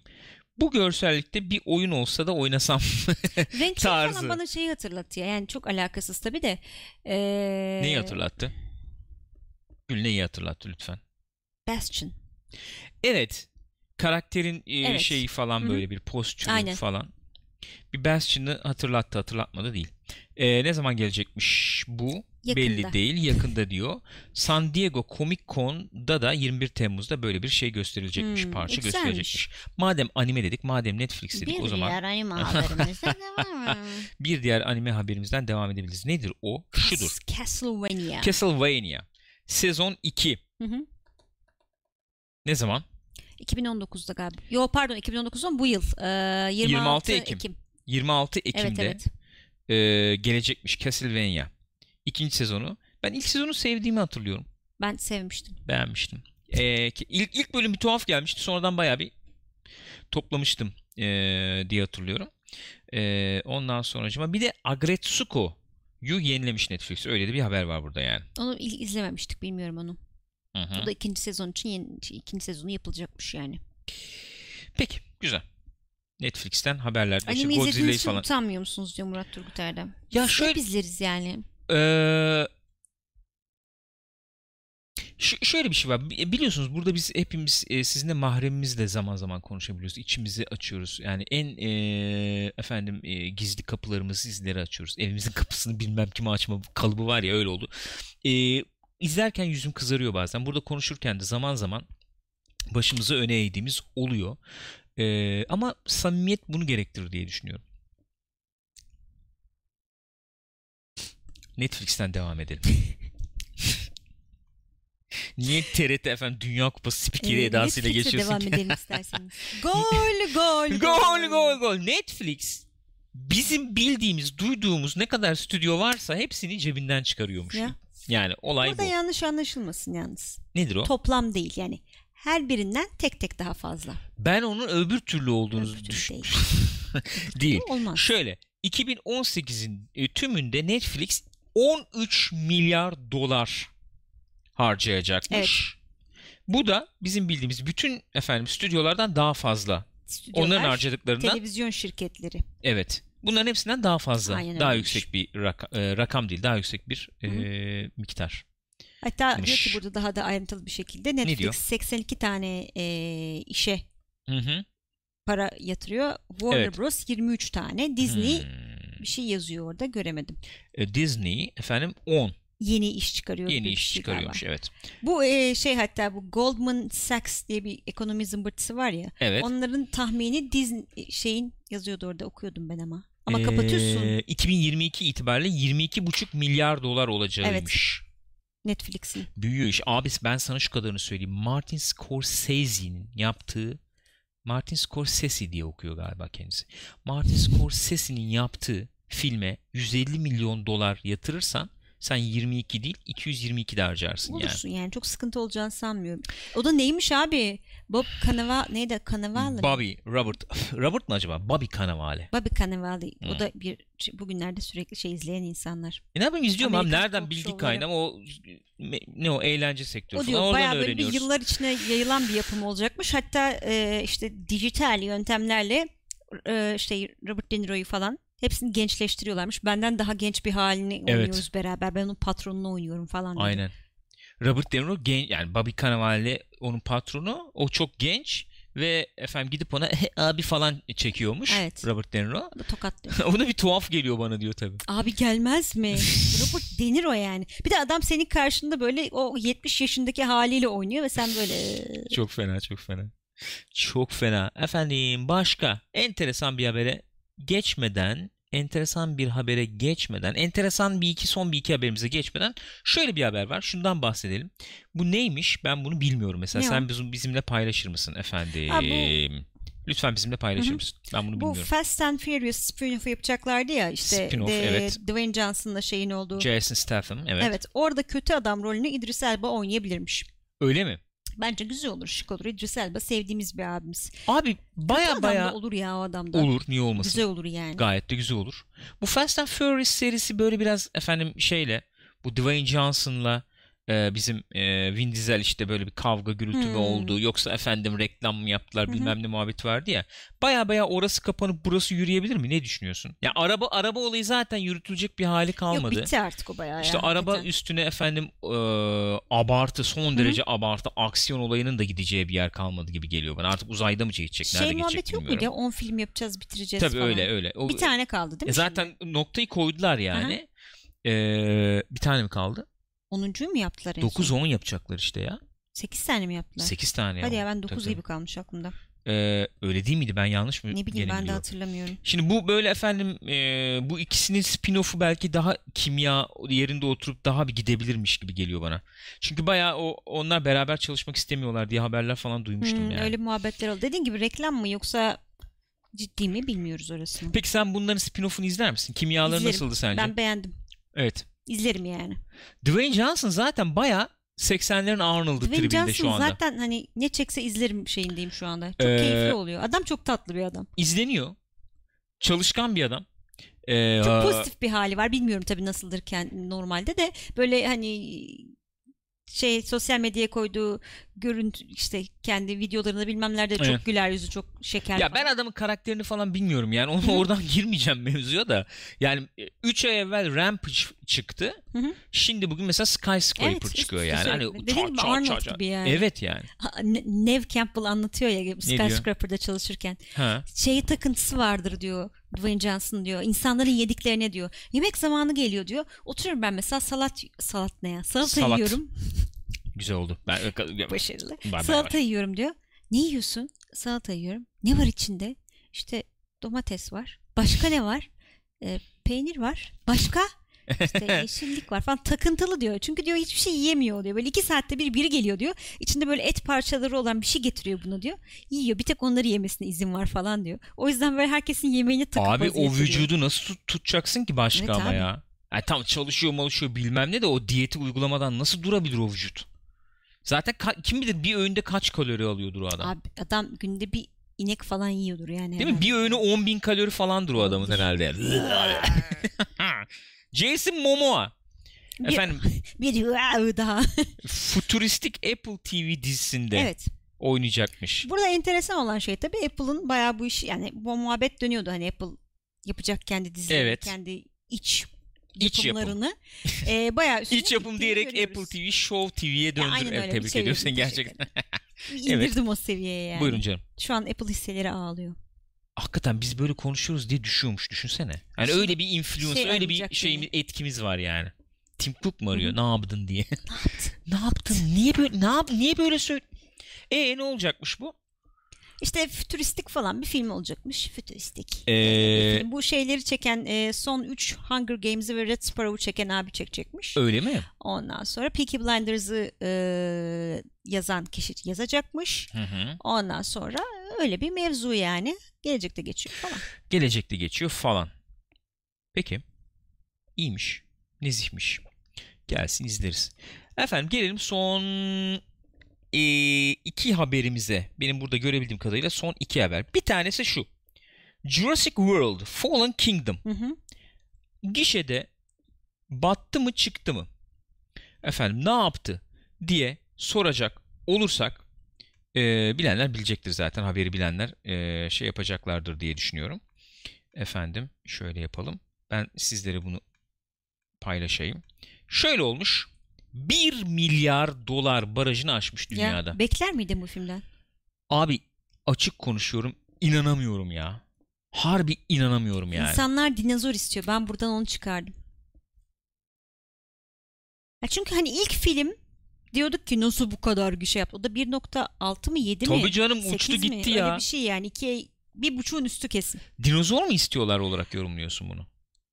Bu görsellikte bir oyun olsa da oynasam. Renkleri tarzı. falan bana şeyi hatırlatıyor. Yani çok alakasız tabii de. E, Neyi hatırlattı? Gül neyi hatırlattı lütfen? Bastion. Evet. Karakterin e, Evet. şeyi falan Hı hı. böyle bir postürü Aynen. falan. Bir Bastion'ı hatırlattı hatırlatmadı değil. E, ne zaman gelecekmiş bu? Yakında. Belli değil. Yakında diyor. San Diego Comic Con'da da 21 Temmuz'da böyle bir şey gösterilecekmiş. Hmm, parça güzelmiş. gösterilecekmiş. Madem anime dedik, madem Netflix dedik bir o zaman diğer anime haberimizde devam. bir diğer anime haberimizden devam edebiliriz. Nedir o? Şudur. Cas- Castlevania. Castlevania. Sezon 2. Hı hı. Ne zaman? 2019'da galiba. Yo pardon 2019'da bu yıl. Ee, 26, 26 Ekim. Ekim. 26 Ekim'de Evet evet. e, gelecekmiş Castlevania. İkinci sezonu. Ben ilk sezonu sevdiğimi hatırlıyorum. Ben sevmiştim. Beğenmiştim. E, ki- ilk, ilk bölüm bir tuhaf gelmişti. Sonradan bayağı bir toplamıştım e, diye hatırlıyorum. E, ondan sonracıma bir de Agretsuko'yu yenilemiş Netflix. Öyle de bir haber var burada yani. Onu il- izlememiştik bilmiyorum onu. Hı hı. Bu da ikinci sezon için yeni, ikinci sezonu yapılacakmış yani. Peki güzel. Netflix'ten haberler. İşte Anime Godzilla'yı izlediğiniz için falan. utanmıyor musunuz diyor Murat Turgut Erdem. Ya Biz şöyle- izleriz yani. Ee, şöyle bir şey var. Bi- Biliyorsunuz burada biz hepimiz e, sizinle mahremimizle zaman zaman konuşabiliyoruz. İçimizi açıyoruz. Yani en e, efendim e, gizli kapılarımızı sizlere açıyoruz. Evimizin kapısını bilmem kime açma kalıbı var ya öyle oldu. E, izlerken yüzüm kızarıyor bazen. Burada konuşurken de zaman zaman başımızı öne eğdiğimiz oluyor. E, ama samimiyet bunu gerektirir diye düşünüyorum. Netflix'ten devam edelim. Niye TRT efendim Dünya Kupası spikeri Ee, edasıyla Netflix'e geçiyorsun devam edelim isterseniz. Gol gol gol gol gol. Netflix bizim bildiğimiz, duyduğumuz ne kadar stüdyo varsa hepsini cebinden çıkarıyormuş. Ya. Yani olay Burada bu. yanlış anlaşılmasın yalnız. Nedir o? Toplam değil yani. Her birinden tek tek daha fazla. Ben onun öbür türlü olduğunu Öbür değil. değil. Olmaz. Şöyle 2018'in e, tümünde Netflix 13 milyar dolar harcayacakmış. Bu da bizim bildiğimiz bütün efendim stüdyolardan daha fazla. Stüdyolar, Onların harcadıklarından televizyon şirketleri. evet. Bunların hepsinden daha fazla. Aynen daha öyleymiş. yüksek bir raka- e, rakam değil, daha yüksek bir e, miktar. Hatta Demiş. diyor ki burada daha da ayrıntılı bir şekilde Netflix diyor? 82 tane e, işe Hı hı. para yatırıyor. Warner Evet. Bros 23 tane. Disney Hmm. Bir şey yazıyor orada göremedim. E, Disney efendim 10 Yeni iş çıkarıyor. yeni iş şey çıkarıyormuş galiba. evet. Bu e, şey hatta bu Goldman Sachs diye bir ekonomi zımbırtısı var ya. Evet. Onların tahmini Disney şeyin yazıyordu orada okuyordum ben ama. Ama Ee, kapatıyorsun. 2022 itibariyle 22,5 milyar dolar olacağıymış. Netflix'in. Büyüyor iş. Abi ben sana şu kadarını söyleyeyim. Martin Scorsese'nin yaptığı Martin Scorsese diye okuyor galiba kendisi. Martin Scorsese'nin yaptığı filme 150 milyon dolar yatırırsan sen 22 değil 222 de harcarsın yani. Olursun yani. Çok sıkıntı olacağını sanmıyorum. O da neymiş abi? Bob Cannavale neydi? Cannavale mi? Bobby Robert Robert mı acaba? Bobby Cannavale. Bobby Cannavale. Hmm. O da bir bugünlerde sürekli şey izleyen insanlar. E ne yapayım izliyorum abi Amerikan nereden bilgi show'ları. kaynağı ama o ne o eğlence sektörü O falan diyor oradan bayağı böyle bir yıllar içine yayılan bir yapım olacakmış. Hatta e, işte dijital yöntemlerle e, işte Robert De Niro'yu falan hepsini gençleştiriyorlarmış. Benden daha genç bir halini Evet. oynuyoruz beraber. Ben onun patronunu oynuyorum falan. dedi. Aynen. Robert De Niro genç yani Bobby Cannavale onun patronu. O çok genç ve efendim gidip ona "He, abi falan çekiyormuş Evet. Robert De Niro. Tokatlıyor. Ona bir tuhaf geliyor bana diyor tabii. Abi gelmez mi? Robert De Niro yani. Bir de adam senin karşında böyle o 70 yaşındaki haliyle oynuyor ve sen böyle e, Çok fena çok fena. Çok fena. Efendim başka enteresan bir habere geçmeden enteresan bir habere geçmeden enteresan bir iki son bir iki haberimize geçmeden şöyle bir haber var. Şundan bahsedelim. Bu neymiş? Ben bunu bilmiyorum mesela. Ne? Sen bizim, bizimle paylaşır mısın efendim? Ha, bu- Lütfen bizimle paylaşır Hı hı. mısın? Ben bunu bu bilmiyorum. Fast and Furious spin-off'u yapacaklardı ya işte Spin-off, de- evet. Dwayne Johnson'la şeyin olduğu. Jason Statham evet. Evet. orada kötü adam rolünü İdris Elba oynayabilirmiş. Öyle mi? Bence güzel olur, şık olur. İdris Elba sevdiğimiz bir abimiz. Abi baya baya olur ya o adamda. olur. Niye olmasın? Güzel olur yani. Gayet de güzel olur. Bu Fast and Furious serisi böyle biraz efendim şeyle bu Dwayne Johnson'la e, bizim e, Vin Diesel işte böyle bir kavga gürültü Hmm. oldu yoksa efendim reklam mı yaptılar Hı hı. bilmem ne muhabbet vardı ya. Baya baya orası kapanıp burası yürüyebilir mi? Ne düşünüyorsun? Ya araba araba olayı zaten yürütülecek bir hali kalmadı. Yok bitti artık o bayağı İşte ya, araba hakikaten. üstüne efendim e, abartı son derece abartı aksiyon olayının da gideceği bir yer kalmadı gibi geliyor bana. Artık uzayda mı geçecek? Şey Nerede geçecek yok muydu bilmiyorum. ya 10 film yapacağız bitireceğiz Tabii falan. öyle öyle. O- Bir tane kaldı değil mi? e zaten noktayı koydular yani. Ee, bir tane mi kaldı? 10'uncuyu mu yaptılar en son? 9-10 yapacaklar işte ya. 8 tane mi yaptılar? 8 tane. Hadi ya ben 9 Tabii, gibi kalmış aklımda. Ee, öyle değil miydi? Ben yanlış mı Ne bileyim ben de hatırlamıyorum. Şimdi bu böyle efendim e, bu ikisinin spin-off'u belki daha kimya yerinde oturup daha bir gidebilirmiş gibi geliyor bana. Çünkü bayağı o onlar beraber çalışmak istemiyorlar diye haberler falan duymuştum Hmm, yani. Öyle muhabbetler oldu. Dediğin gibi reklam mı yoksa ciddi mi bilmiyoruz orasını. Peki sen bunların spin-off'unu izler misin? Kimyaları İzlerim. nasıldı sence? Ben beğendim. Evet. İzlerim yani. Dwayne Johnson zaten bayağı 80'lerin Arnold'u Dwayne tribinde şu Johnson anda. zaten hani ne çekse izlerim şeyindeyim şu anda. Çok Ee, keyifli oluyor. Adam çok tatlı bir adam. izleniyor. Çalışkan bir adam. Ee, Çok pozitif bir hali var. Bilmiyorum tabii nasıldır normalde de böyle hani şey sosyal medyaya koyduğu görüntü işte kendi videolarında bilmemlerde çok Evet. güler yüzü çok şeker. Ya falan. ben adamın karakterini falan bilmiyorum yani onu oradan girmeyeceğim mevzuya da. Yani 3 ay evvel Rampage çıktı. Şimdi bugün mesela Skyscraper Evet, çıkıyor yani. Hani. Dediğim gibi Arnold gibi yani. Evet yani. Nev Campbell anlatıyor ya? Skyscraper'da çalışırken. Ha. Şeyi takıntısı vardır diyor Dwayne Johnson diyor. İnsanların yediklerine diyor. Yemek zamanı geliyor diyor. Oturuyorum ben mesela salat salat ne ya? Salata Salat. yiyorum. Güzel oldu. Ben Başarılı. Salata bay. yiyorum diyor. Ne yiyorsun? Salata yiyorum. Ne var içinde? İşte domates var. Başka ne var? Ee, peynir var. Başka? İşte yeşillik var falan takıntılı diyor. Çünkü diyor hiçbir şey yiyemiyor diyor. Böyle iki saatte bir biri geliyor diyor. İçinde böyle et parçaları olan bir şey getiriyor bunu diyor. Yiyor. Bir tek onları yemesine izin var falan diyor. O yüzden böyle herkesin yemeğini takıp Abi o vaziyette diyor. vücudu nasıl tut- tutacaksın ki başka Evet ama abi. ya. Yani tam çalışıyor malışıyor bilmem ne de o diyeti uygulamadan nasıl durabilir o vücut? Zaten ka- kim bilir bir öğünde kaç kalori alıyordur o adam. Abi adam günde bir inek falan yiyordur yani. Değil mi? herhalde. Bir öğünü 10 bin kalori falandır o adamın herhalde. Jason Momoa. Bir- Efendim Bir wow daha. futuristik Apple TV dizisinde evet. oynayacakmış. Burada enteresan olan şey tabii Apple'ın bayağı bu işi yani bu muhabbet dönüyordu hani Apple yapacak kendi dizilerini, Evet. kendi iç İç yapım. yapımlarını. e, bayağı İç yapım diyerek görüyoruz. Apple TV Show TV'ye döndür. aynen Evet, öyle, tebrik ediyorum seni teşekkür gerçekten. İndirdim o seviyeye yani. Buyurun canım. Şu an Apple hisseleri ağlıyor. Hakikaten biz böyle konuşuyoruz diye düşüyormuş düşünsene. Yani Şey- öyle bir influence, şey öyle bir şeyimiz, etkimiz var yani. Tim Cook mu arıyor? Hı Ne yaptın diye. Ne yaptın? ne yaptın? Niye böyle ne yap niye böyle söyle? E ne olacakmış bu? İşte fütüristik falan bir film olacakmış. Fütüristik. Ee, film. Bu şeyleri çeken e, son 3 Hunger Games'i ve Red Sparrow'u çeken abi çekecekmiş. öyle mi? Ondan sonra Peaky Blinders'ı e, yazan kişi yazacakmış. Hı hı. Ondan sonra öyle bir mevzu yani. Gelecekte geçiyor falan. Gelecekte geçiyor falan. Peki. İyiymiş. Nezihmiş. Gelsin izleriz. Efendim gelelim son e, iki haberimize. Benim burada görebildiğim kadarıyla son iki haber. Bir tanesi şu. Jurassic World Fallen Kingdom Hı hı. gişede battı mı çıktı mı? Efendim ne yaptı diye soracak olursak e, bilenler bilecektir zaten haberi bilenler e, şey yapacaklardır diye düşünüyorum. Efendim şöyle yapalım. Ben sizlere bunu paylaşayım. Şöyle olmuş. 1 milyar dolar barajını aşmış dünyada. Ya, bekler miydin bu filmden? Abi açık konuşuyorum inanamıyorum ya. Harbi inanamıyorum yani. İnsanlar dinozor istiyor. Ben buradan onu çıkardım. Ya çünkü hani ilk film diyorduk ki nasıl bu kadar güç yaptı? O da 1.6 mı 7 mi? Tabii canım uçtu 8 mi? gitti Öyle ya. bir şey yani. İkiye, bir buçuğun üstü kesin. Dinozor mu istiyorlar olarak yorumluyorsun bunu?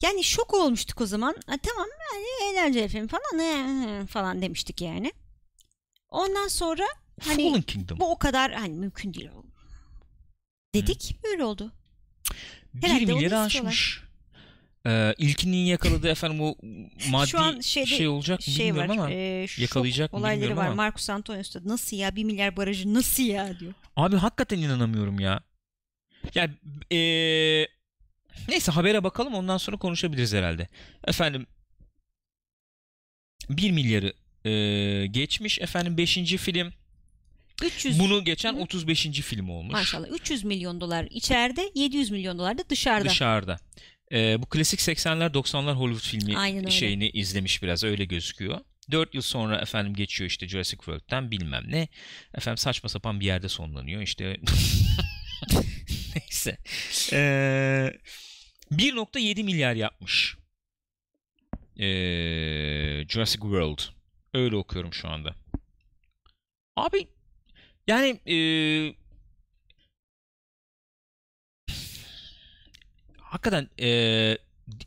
Yani şok olmuştuk o zaman. Ha, tamam yani eğlenceli film falan falan demiştik yani. Ondan sonra Hani Fallen Kingdom. bu o kadar hani mümkün değil. Dedik böyle oldu. 1 herhalde onu milyarı aşmış. Ee, ilkinin yakaladığı efendim o maddi Şu an şeyde şey olacak mı Şey bilmiyorum var. ama. e, yakalayacak mı olayları var. ama. Marcus Antonius da nasıl ya 1 milyar barajı nasıl ya diyor. Abi hakikaten inanamıyorum ya. Yani ee, neyse habere bakalım ondan sonra konuşabiliriz herhalde. Efendim 1 milyarı ee, geçmiş efendim 5. film 300 bunu geçen Hı. 35. film olmuş. maşallah 300 milyon dolar içeride 700 milyon dolar da dışarıda. Dışarıda. Ee, bu klasik 80'ler 90'lar Hollywood filmi Aynen öyle. şeyini izlemiş biraz öyle gözüküyor. 4 yıl sonra efendim geçiyor işte Jurassic World'den bilmem ne. Efendim saçma sapan bir yerde sonlanıyor işte. Neyse. Ee, 1.7 milyar yapmış. Ee, Jurassic World. Öyle okuyorum şu anda. Abi yani ee, hakikaten di-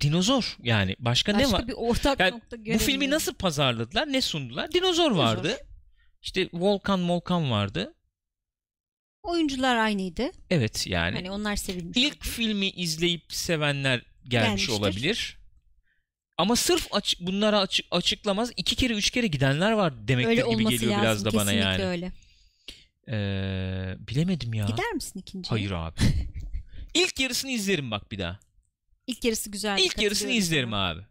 dinozor yani başka, ne Başka var? bir ortak Yani nokta Bu göremiyorum. filmi nasıl pazarladılar? Ne sundular? Dinozor vardı. İşte Volkan Volkan vardı. Oyuncular aynıydı. Evet yani. Hani onlar sevilmiş. İlk filmi izleyip sevenler gelmiş Gelmiştir. olabilir. Ama sırf açık, bunlara açık, açıklamaz iki kere üç kere gidenler var demektir öyle gibi geliyor lazım. biraz da bana yani. öyle. Ee, bilemedim ya. Gider misin ikinciye? Hayır abi. İlk yarısını izlerim bak bir daha. İlk yarısı güzel. İlk yarısını izlerim abi.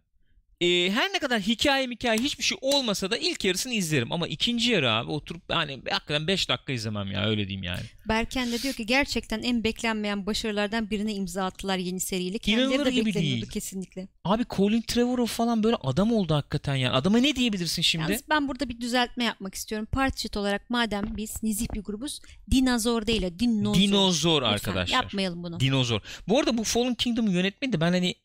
Ee, her ne kadar hikaye hikaye hiçbir şey olmasa da ilk yarısını izlerim. Ama ikinci yarı abi oturup hani hakikaten 5 dakika izlemem ya öyle diyeyim yani. Berken de diyor ki gerçekten en beklenmeyen başarılardan birine imza attılar yeni seriyle. Kendileri İnanılır de gibi değil. kesinlikle. Abi Colin Trevorrow falan böyle adam oldu hakikaten yani. Adama ne diyebilirsin şimdi? Yalnız ben burada bir düzeltme yapmak istiyorum. Parçit olarak madem biz nizih bir grubuz dinozor değil dinozor. Dinozor Lütfen arkadaşlar. yapmayalım bunu. Dinozor. Bu arada bu Fallen Kingdom'u yönetmeni de ben hani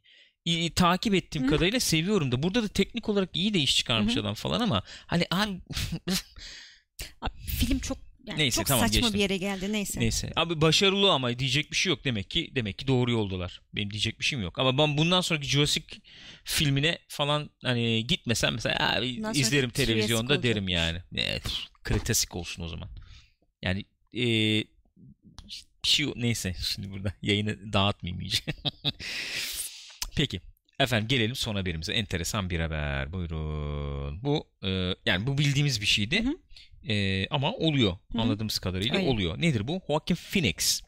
i- takip ettiğim Hı. kadarıyla seviyorum da. Burada da teknik olarak iyi de iş çıkarmış Hı adam falan ama hani abi Abi, film çok yani Neyse, çok tamam, saçma geçtim. bir yere geldi neyse. neyse. Abi başarılı ama diyecek bir şey yok demek ki. Demek ki doğru yoldalar. Benim diyecek bir şeyim yok. Ama ben bundan sonraki Jurassic filmine falan hani gitmesem mesela abi, izlerim televizyonda olacak. derim yani. Ne, pf, Kretasik olsun o zaman. Yani eee bir şey neyse şimdi burada yayını dağıtmayayım iyice. Peki. Efendim gelelim son haberimize. Enteresan bir haber. Buyurun. Bu e, yani bu bildiğimiz bir şeydi. Hı hı. E, ama oluyor. hı. Anladığımız kadarıyla Öyle. oluyor. Nedir bu? Joaquin Phoenix.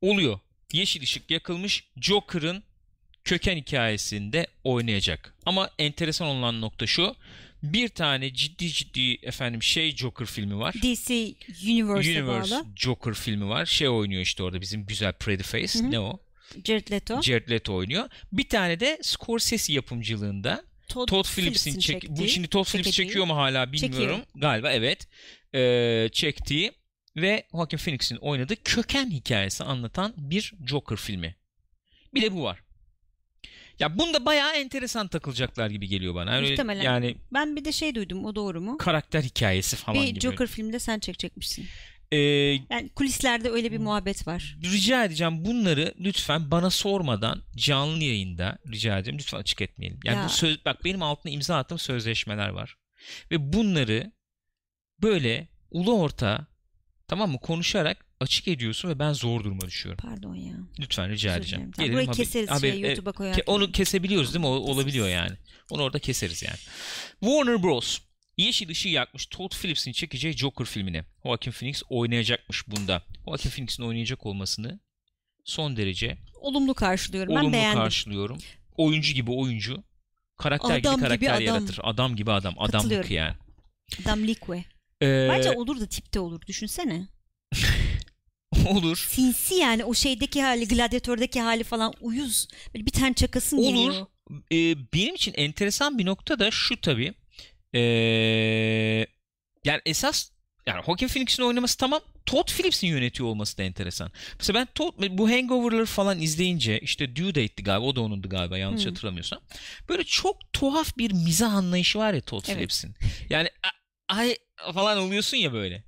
Oluyor. Yeşil ışık yakılmış. Joker'ın köken hikayesinde oynayacak. Ama enteresan olan nokta şu. Bir tane ciddi ciddi efendim şey Joker filmi var. DC Universe'e Universe bağlı. Joker filmi var. Şey oynuyor işte orada bizim güzel Pretty Face. Hı hı. Ne o? Jared Leto. Jared Leto oynuyor. Bir tane de Scorsese yapımcılığında Todd, Todd Phillips'in çek çektiği- bu şimdi Todd Phillips çekeceği. çekiyor mu hala bilmiyorum. Galiba evet. Ee, çektiği ve Joaquin Phoenix'in oynadığı köken hikayesi anlatan bir Joker filmi. Bir de bu var. Ya bunda bayağı enteresan takılacaklar gibi geliyor bana. Öyle Muhtemelen. Yani Ben bir de şey duydum o doğru mu? karakter hikayesi falan bir gibi. Joker filmde sen çekecekmişsin. Ee, Yani kulislerde öyle bir muhabbet var. rica edeceğim bunları lütfen bana sormadan canlı yayında rica edeceğim lütfen açık etmeyelim. Yani Ya. bu söz bak benim altına imza attığım sözleşmeler var. Ve bunları böyle ulu orta tamam mı konuşarak açık ediyorsun ve ben zor duruma düşüyorum. Pardon ya. Lütfen rica Özür edeceğim. Tamam, burayı haber- keseriz haber- şey, e, YouTube'a koyarken. Ke- Onu kesebiliyoruz değil mi? O, olabiliyor yani. Onu orada keseriz yani. Warner Bros. Yeşil ışığı yakmış Todd Phillips'in çekeceği Joker filmini. Joaquin Phoenix oynayacakmış bunda. Joaquin Phoenix'in oynayacak olmasını son derece Olumlu karşılıyorum. ben olumlu beğendim. karşılıyorum. Oyuncu gibi oyuncu. Karakter Adam gibi gibi karakter adam. yaratır. Adam gibi adam. Adamlık yani. Adam Likwe. Ee, Bence olur da tipte olur. Düşünsene. olur. Sinsi yani o şeydeki hali, gladyatördeki hali falan uyuz. Böyle bir tane çakasın Olur. geliyor. Ee, benim için enteresan bir nokta da şu tabii. Ee, yani esas yani Joaquin Phoenix'in oynaması tamam. Todd Phillips'in yönetiyor olması da enteresan. Mesela ben Todd, bu Hangover'ları falan izleyince işte Due Date'ti galiba o da onundu galiba yanlış Hmm. hatırlamıyorsam. Böyle çok tuhaf bir mizah anlayışı var ya Todd Evet. Phillips'in. Yani ay falan oluyorsun ya böyle.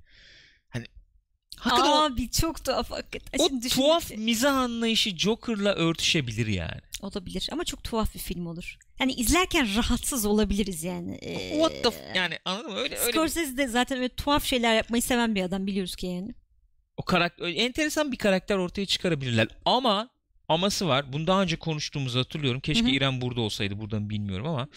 Hakikaten o, Abi çok tuhaf hakikaten. o Şimdi tuhaf mizah anlayışı Joker'la örtüşebilir yani. Olabilir ama çok tuhaf bir film olur. Yani izlerken rahatsız olabiliriz yani. Ee, What the f- yani anladın mı? Öyle öyle bir- Scorsese de zaten öyle tuhaf şeyler yapmayı seven bir adam biliyoruz ki yani. o karakter enteresan bir karakter ortaya çıkarabilirler. Ama aması var. Bunu daha önce konuştuğumuzu hatırlıyorum. Keşke Hı hı. İrem burada olsaydı. Buradan bilmiyorum ama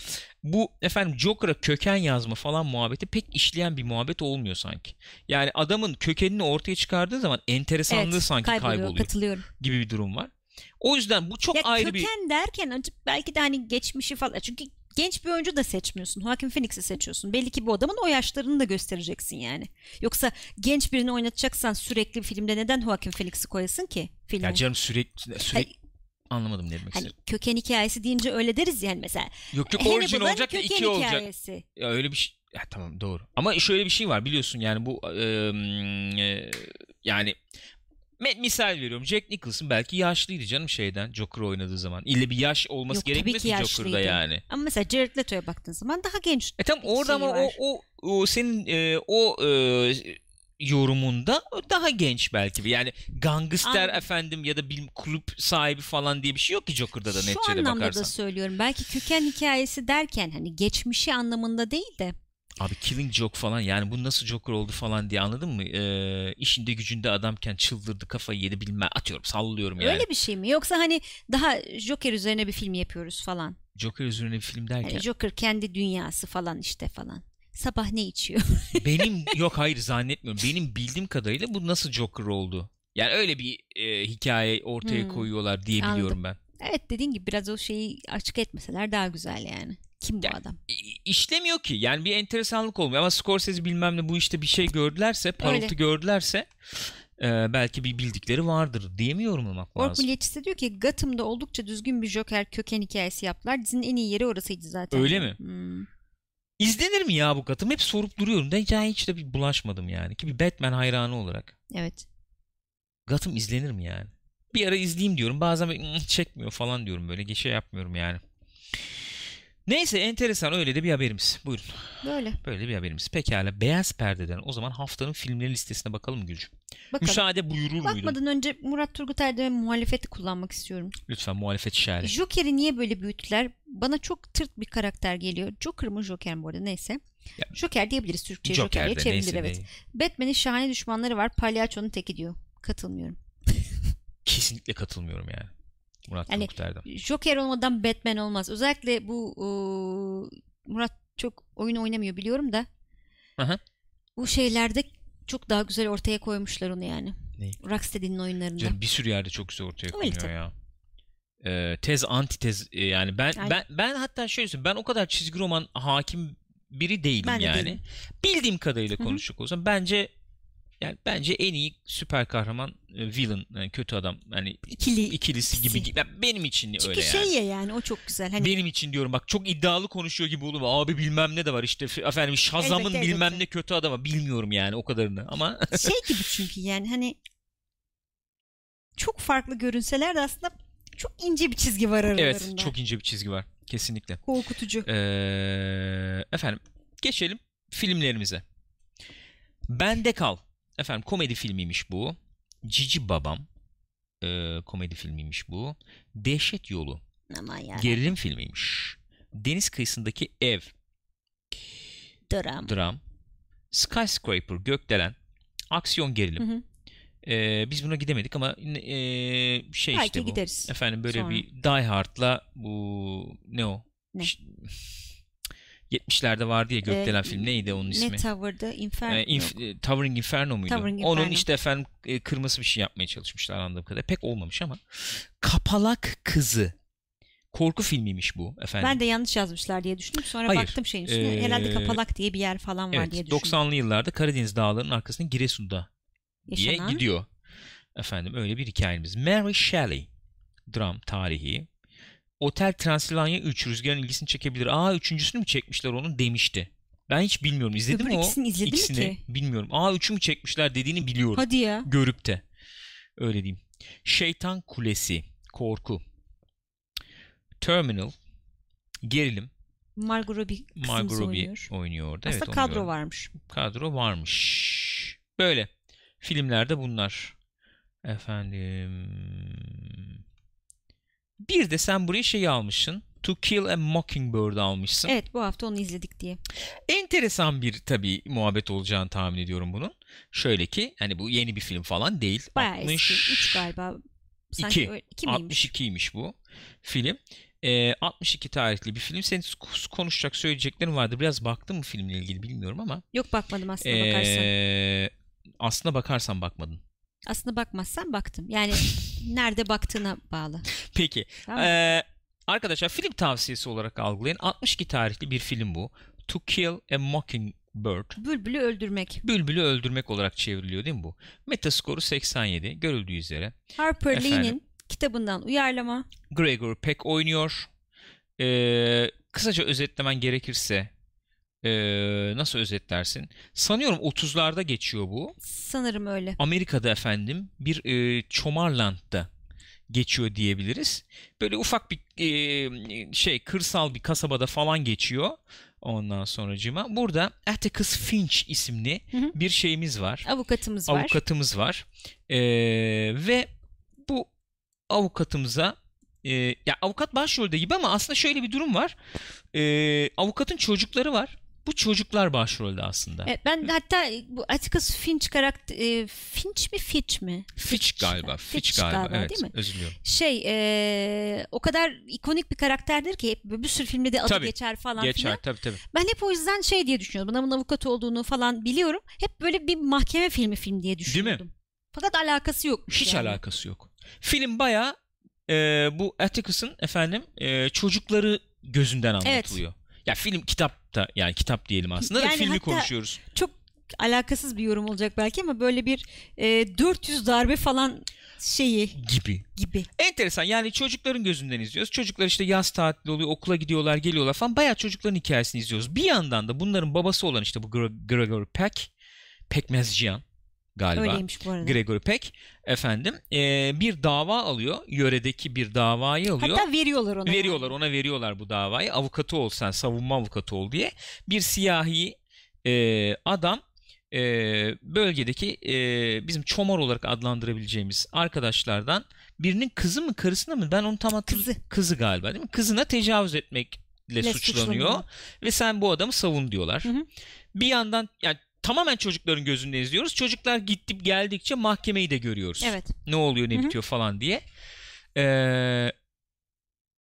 bu efendim Joker'a köken yazma falan muhabbeti pek işleyen bir muhabbet olmuyor sanki. Yani adamın kökenini ortaya çıkardığı zaman enteresanlığı Evet, sanki kayboluyor, katılıyorum. gibi bir durum var. O yüzden bu çok ya ayrı bir köken derken belki de hani geçmişi falan. Çünkü genç bir oyuncu da seçmiyorsun. Joaquin Phoenix'i seçiyorsun. Belli ki bu adamın o yaşlarını da göstereceksin yani. Yoksa genç birini oynatacaksan sürekli filmde neden Joaquin Phoenix'i koyasın ki filme? ya canım sürekli sürekli anlamadım ne demek Hani köken hikayesi deyince öyle deriz yani mesela. Yok yok orijin olacak da iki olacak. hikayesi. Ya öyle bir şey. Ya tamam doğru. Ama şöyle bir şey var biliyorsun yani bu e, e, yani misal veriyorum Jack Nicholson belki yaşlıydı canım şeyden Joker oynadığı zaman. İlle bir yaş olması Yok, gerekmez ki Joker'da yani. Ama mesela Jared Leto'ya baktığın zaman daha genç. E tamam orada ama o, o, o senin e, o e, yorumunda daha genç belki bir. Yani gangster Anladım. efendim ya da bir kulüp sahibi falan diye bir şey yok ki Joker'da da Şu neticede anlamda bakarsan. da söylüyorum. Belki köken hikayesi derken hani geçmişi anlamında değil de Abi Killing Joke falan yani bu nasıl Joker oldu falan diye anladın mı? Ee, işinde gücünde adamken çıldırdı kafayı yedi bilmem atıyorum sallıyorum yani. öyle bir şey mi? Yoksa hani daha Joker üzerine bir film yapıyoruz falan. Joker üzerine bir film derken Hani Joker kendi dünyası falan işte falan. Sabah ne içiyor? benim yok hayır zannetmiyorum. Benim bildiğim kadarıyla bu nasıl Joker oldu? Yani öyle bir e, hikaye ortaya Hmm, koyuyorlar diye biliyorum ben. evet dediğin gibi biraz o şeyi açık etmeseler daha güzel yani. Kim bu Ya- adam? İşlemiyor ki. Yani bir enteresanlık olmuyor ama Scorsese bilmem ne bu işte bir şey gördülerse, parıltı Öyle. gördülerse e, belki bir bildikleri vardır diye mi yorumlamak Ork lazım? Milliyetçisi diyor ki Gotham'da oldukça düzgün bir Joker köken hikayesi yaptılar. Dizinin en iyi yeri orasıydı zaten. Öyle mi? Hmm. İzlenir mi ya bu Gotham? Hep sorup duruyorum. Ben yani hiç de bir bulaşmadım yani. Ki bir Batman hayranı olarak. Evet. Gotham izlenir mi yani? Bir ara izleyeyim diyorum. Bazen böyle, "Hmm, çekmiyor falan diyorum böyle. Şey yapmıyorum yani. Neyse enteresan öyle de bir haberimiz. Buyurun. Böyle. Böyle bir haberimiz. Pekala Beyaz Perde'den o zaman haftanın filmleri listesine bakalım Gülcüm. Bakalım. Müsaade buyurur muydun? Bakmadan önce Murat Turgut Erdem'e muhalefeti kullanmak istiyorum. Lütfen muhalefet işareti. Joker'i niye böyle büyüttüler? Bana çok tırt bir karakter geliyor. Joker mı Joker mi bu arada neyse. Ya- Joker diyebiliriz Türkçe'ye. Joker Joker çevrilir evet. ne. Batman'in şahane düşmanları var. Palyaçonun teki diyor. Katılmıyorum. Kesinlikle katılmıyorum yani. Murat Yani- Erdem. Joker olmadan Batman olmaz. Özellikle bu ıı, Murat çok oyun oynamıyor biliyorum da. Aha. Bu şeylerde çok daha güzel ortaya koymuşlar onu yani. Neyi? Rocksteady'nin oyunlarında. Canım bir sürü yerde çok güzel ortaya Öyle konuyor tabii. ya. Ee, tez antitez e, yani ben Aynen. ben ben hatta şöyle söyleyeyim ben o kadar çizgi roman hakim biri değilim Ben de yani. değilim. Bildiğim kadarıyla Hı hı. konuşacak olsam bence yani bence en iyi süper kahraman e, villain yani kötü adam yani İkili. ikilisi gibi gibi. benim için Çünkü öyle şey yani. ya yani o çok güzel. Hani Benim için diyorum bak çok iddialı konuşuyor gibi olur. Abi bilmem ne de var işte efendim Shazam'ın bilmem elbette. ne kötü adamı bilmiyorum yani o kadarını ama şey gibi çünkü yani hani çok farklı görünseler de aslında çok ince bir çizgi var aralarında. evet çok ince bir çizgi var kesinlikle. korkutucu. Ee, efendim geçelim filmlerimize. Bende Kal. Efendim komedi filmiymiş bu. Cici Babam e, komedi filmiymiş bu. Dehşet Yolu Aman gerilim filmiymiş. Deniz kıyısındaki ev Dram. dram. Skyscraper gökdelen aksiyon gerilim. Hı hı. E, biz buna gidemedik ama e, şey Belki işte bu. gideriz. Efendim böyle sonra. bir Die Hard'la bu ne o? Ne? Ş- 70'lerde vardı ya gökdelen Ee, film neydi onun ismi? Ne Tower'da? Inferno. Ee, Inf- e, Towering Inferno muydu? Towering Onun Inferno. işte efendim e, kırmızı bir şey yapmaya çalışmışlar anladığım kadarıyla. Pek olmamış ama. Kapalak Kızı. Korku filmiymiş bu efendim. ben de yanlış yazmışlar diye düşündüm. Sonra Hayır. baktım şeyin üstüne. Ee, Herhalde Kapalak diye bir yer falan var evet, diye düşündüm. 90'lı yıllarda Karadeniz dağlarının arkasında Giresun'da diye Yaşanan. gidiyor. Efendim öyle bir hikayemiz. Mary Shelley. Dram tarihi. Otel Transilvanya 3 rüzgarın ilgisini çekebilir. Aa üçüncüsünü mü çekmişler onun demişti. Ben hiç bilmiyorum. İzledim Öbür mi o? ikisini izledin mi İkisini ki? bilmiyorum. Aa üçü mü çekmişler dediğini biliyorum. Hadi ya. Görüp de. Öyle diyeyim. Şeytan Kulesi. Korku. Terminal. Gerilim. Margot Robbie Margot Robbie oynuyor. oynuyor orada. Aslında evet, kadro gördüm. varmış. Kadro varmış. Böyle. Filmlerde bunlar. Efendim. Bir de sen buraya şey almışsın. To Kill a Mockingbird almışsın. Evet bu hafta onu izledik diye. Enteresan bir tabii muhabbet olacağını tahmin ediyorum bunun. Şöyle ki hani bu yeni bir film falan değil. Bayağı 60 eski. 3 galiba. Sanki İki. öyle- iki miymiş? 62'ymiş bu film. Ee, 62 tarihli bir film. Senin konuşacak söyleyeceklerin vardı. Biraz baktın mı filmle ilgili bilmiyorum ama. Yok bakmadım aslında bakarsan. Ee, aslına bakarsan bakmadın. Aslında bakmazsan baktım. Yani nerede baktığına bağlı. Peki. Tamam? Ee, arkadaşlar film tavsiyesi olarak algılayın. 62 tarihli bir film bu. To Kill a Mockingbird. Bülbülü öldürmek. Bülbülü öldürmek olarak çevriliyor değil mi bu? Metaskoru 87 görüldüğü üzere. Harper Efendim? Lee'nin kitabından uyarlama. Gregor Peck oynuyor. Ee, kısaca özetlemen gerekirse ee, nasıl özetlersin? Sanıyorum 30'larda geçiyor bu. Sanırım öyle. Amerika'da efendim bir e, Çomarland'da geçiyor diyebiliriz. Böyle ufak bir e, şey kırsal bir kasabada falan geçiyor. Ondan sonracıma burada Atticus Finch isimli Hı hı. bir şeyimiz var. Avukatımız var. Avukatımız var. Ee, ve bu avukatımıza e, ya avukat başrolde gibi ama aslında şöyle bir durum var. Ee, avukatın çocukları var. Bu çocuklar başrolde aslında. Evet, ben hatta bu Atticus Finch karakter e, Finch mi Fitch mi? Fitch galiba. Fitch, galiba. Evet. değil mi? Özür diliyorum. Şey e, o kadar ikonik bir karakterdir ki hep bir sürü filmde de adı Tabii, geçer falan Geçer filan. tabii tabii. Ben hep o yüzden şey diye düşünüyordum. Adamın avukat olduğunu falan biliyorum. Hep böyle bir mahkeme filmi film diye düşünüyordum. Fakat alakası yok. Hiç alakası yok. Film bayağı e, bu Atticus'ın efendim e, çocukları gözünden anlatılıyor. Ya film kitap da yani kitap diyelim aslında da Yani filmi hatta- konuşuyoruz Çok alakasız bir yorum olacak belki ama böyle bir e, 400 darbe falan şeyi gibi. gibi. Enteresan yani çocukların gözünden izliyoruz. Çocuklar işte yaz tatili oluyor, okula gidiyorlar, geliyorlar falan. Bayağı çocukların hikayesini izliyoruz. Bir yandan da bunların babası olan işte bu Gre- Gregory Peck, Pekmezcihan galiba. Öyleymiş bu arada. Gregory Peck efendim e, bir dava alıyor. Yöredeki bir davayı alıyor. Hatta veriyorlar ona. veriyorlar ona veriyorlar bu davayı. Avukatı ol sen savunma avukatı ol diye. Bir siyahi e, adam e, bölgedeki e, bizim çomar olarak adlandırabileceğimiz arkadaşlardan birinin kızı mı karısına mı ben onu tam hatırlamıyorum. Kızı. Kızı galiba değil mi? Kızına tecavüz etmekle Le suçlanıyor. suçlanıyor. ve sen bu adamı savun diyorlar. Hı hı. Bir yandan yani tamamen çocukların gözünde izliyoruz. Çocuklar gittip geldikçe mahkemeyi de görüyoruz Evet. ne oluyor ne Hı hı. bitiyor falan diye. Ee,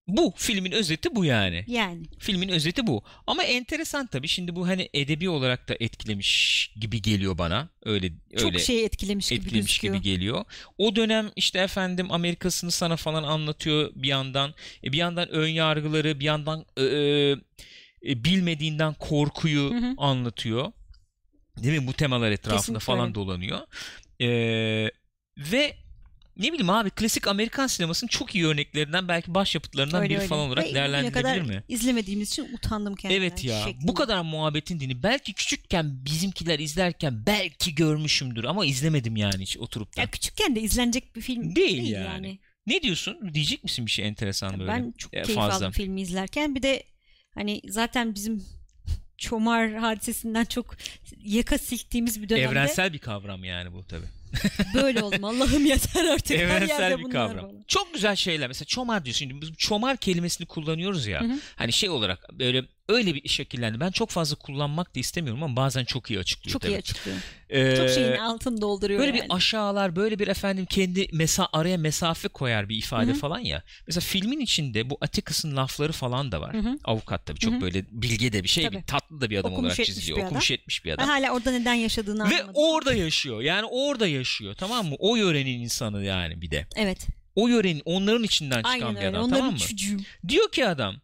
bu filmin özeti bu yani. Yani. Filmin özeti bu. Ama enteresan tabii. Şimdi bu hani edebi olarak da etkilemiş gibi geliyor bana. Öyle Çok öyle şey etkilemiş gibi etkilemiş gözüküyor. gibi geliyor. O dönem işte efendim Amerika'sını sana falan anlatıyor bir yandan. E, bir yandan ön yargıları, bir yandan e, e, e, bilmediğinden korkuyu Hı hı. anlatıyor. Değil mi? Bu temalar etrafında Kesinlikle falan dolanıyor. E, ve ne bileyim abi klasik Amerikan sinemasının çok iyi örneklerinden belki başyapıtlarından Öyle biri öyle. falan olarak Ve değerlendirilebilir mi? izlemediğimiz için utandım kendimden. Evet ya. şeklinde. Bu kadar muhabbetin dini belki küçükken bizimkiler izlerken belki görmüşümdür ama izlemedim yani hiç oturup da. Ya küçükken de izlenecek bir film Değil değil, yani. yani. Ne diyorsun? Diyecek misin bir şey enteresan böyle? Ben çok E, keyif fazla. aldım filmi izlerken. Bir de hani zaten bizim çomar hadisesinden çok yaka silktiğimiz bir dönemde Evrensel bir kavram yani bu tabii. böyle oldum. Allah'ım yeter artık. Evrensel bir kavram. falan. Çok güzel şeyler. Mesela çomar diyorsun. Şimdi biz çomar kelimesini kullanıyoruz ya. Hı hı. Hani şey olarak böyle öyle bir şekillendi. Ben çok fazla kullanmak da istemiyorum ama bazen çok iyi açıklıyor Çok tabii. iyi açıklıyor. Ee, Çok şeyin altını dolduruyor Böyle yani. bir aşağılar, böyle bir efendim kendi mesa araya mesafe koyar bir ifade Hı hı. falan ya. Mesela filmin içinde bu Atticus'ın lafları falan da var. Hı hı. Avukat tabii çok Hı hı. böyle bilge de bir şey, Tabii. bir tatlı da bir adam Okumuş olarak çiziliyor. bir adam. Okumuş etmiş bir Ben adam. hala orada neden yaşadığını Ve anlamadım. orada yaşıyor. Yani orada yaşıyor. Tamam mı? O yörenin insanı yani bir de. Evet. O yörenin onların içinden çıkan Aynen bir adam Onların tamam mı? çocuğu. Diyor ki adam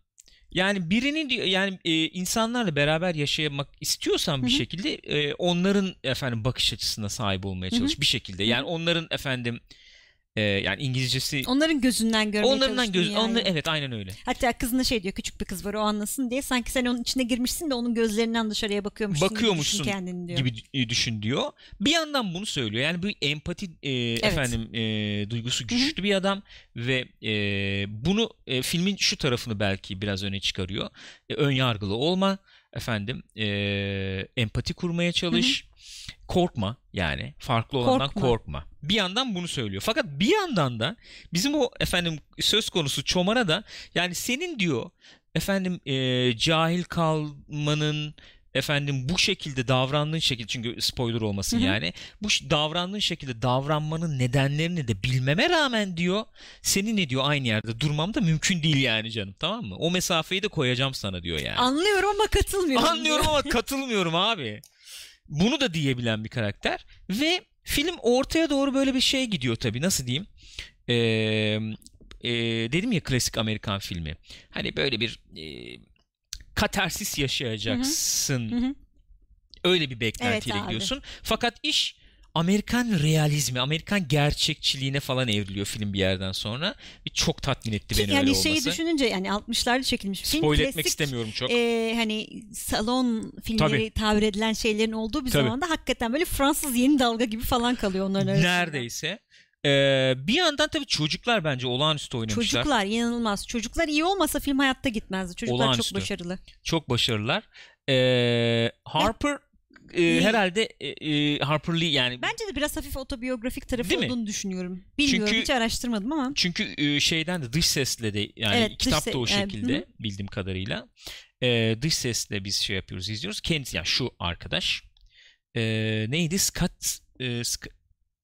yani birinin diyor yani e, insanlarla beraber yaşamak istiyorsan bir Hı hı. şekilde e, onların efendim bakış açısına sahip olmaya çalış bir şekilde. Yani onların efendim e, yani İngilizcesi Onların gözünden görmeye onlarından göz dünyayı. onlar evet aynen öyle. Hatta kızına şey diyor küçük bir kız var o anlasın diye sanki sen onun içine girmişsin de onun gözlerinden dışarıya bakıyormuşsun gibi Bakıyormuşsun düşün kendini diyor. gibi düşün diyor. Bir yandan bunu söylüyor. Yani bu empati e, efendim e, duygusu güçlü bir adam ve e, bunu e, filmin şu tarafını belki biraz öne çıkarıyor. E, ön yargılı olma efendim e, empati kurmaya çalış. Korkma yani farklı olandan Korkma. korkma. Bir yandan bunu söylüyor. Fakat bir yandan da bizim o efendim söz konusu Çomar'a da yani senin diyor efendim e, cahil kalmanın efendim bu şekilde davrandığın şekilde çünkü spoiler olmasın Hı hı. yani bu davrandığın şekilde davranmanın nedenlerini de bilmeme rağmen diyor senin ne diyor aynı yerde durmam da mümkün değil yani canım tamam mı? O mesafeyi de koyacağım sana diyor yani. Anlıyorum ama katılmıyorum. Anlıyorum ama katılmıyorum abi. Bunu da diyebilen bir karakter ve film ortaya doğru böyle bir şey gidiyor tabii nasıl diyeyim? Ee, e, dedim ya klasik Amerikan filmi. Hani böyle bir e, katarsis yaşayacaksın. Hı hı. Öyle bir beklentiyle Evet abi. gidiyorsun. Fakat iş Amerikan realizmi, Amerikan gerçekçiliğine falan evriliyor film bir yerden sonra. Çok tatmin etti Ki beni yani öyle şeyi olması. düşününce yani 60'larda çekilmiş film. Spoil klasik, etmek istemiyorum çok. e, hani salon filmleri Tabii. tabir edilen şeylerin olduğu bir Tabii. zamanda hakikaten böyle Fransız yeni dalga gibi falan kalıyor onların arasında. Neredeyse. Ee, bir yandan tabii çocuklar bence olağanüstü oynamışlar. Çocuklar inanılmaz. Çocuklar iyi olmasa film hayatta gitmezdi. Çocuklar Olağanüstü. çok başarılı. Çok başarılılar. Ee, Harper e, herhalde e, e, Harper Lee yani Bence de biraz hafif otobiyografik tarafı Değil mi? olduğunu düşünüyorum. Bilmiyorum Çünkü- hiç araştırmadım ama. çünkü e, şeyden de dış sesle de yani Evet, kitap da o evet, şekilde hı bildiğim kadarıyla. Ee, dış sesle biz şey yapıyoruz izliyoruz. Kendisi yani şu arkadaş ee, neydi Scott e, Sc-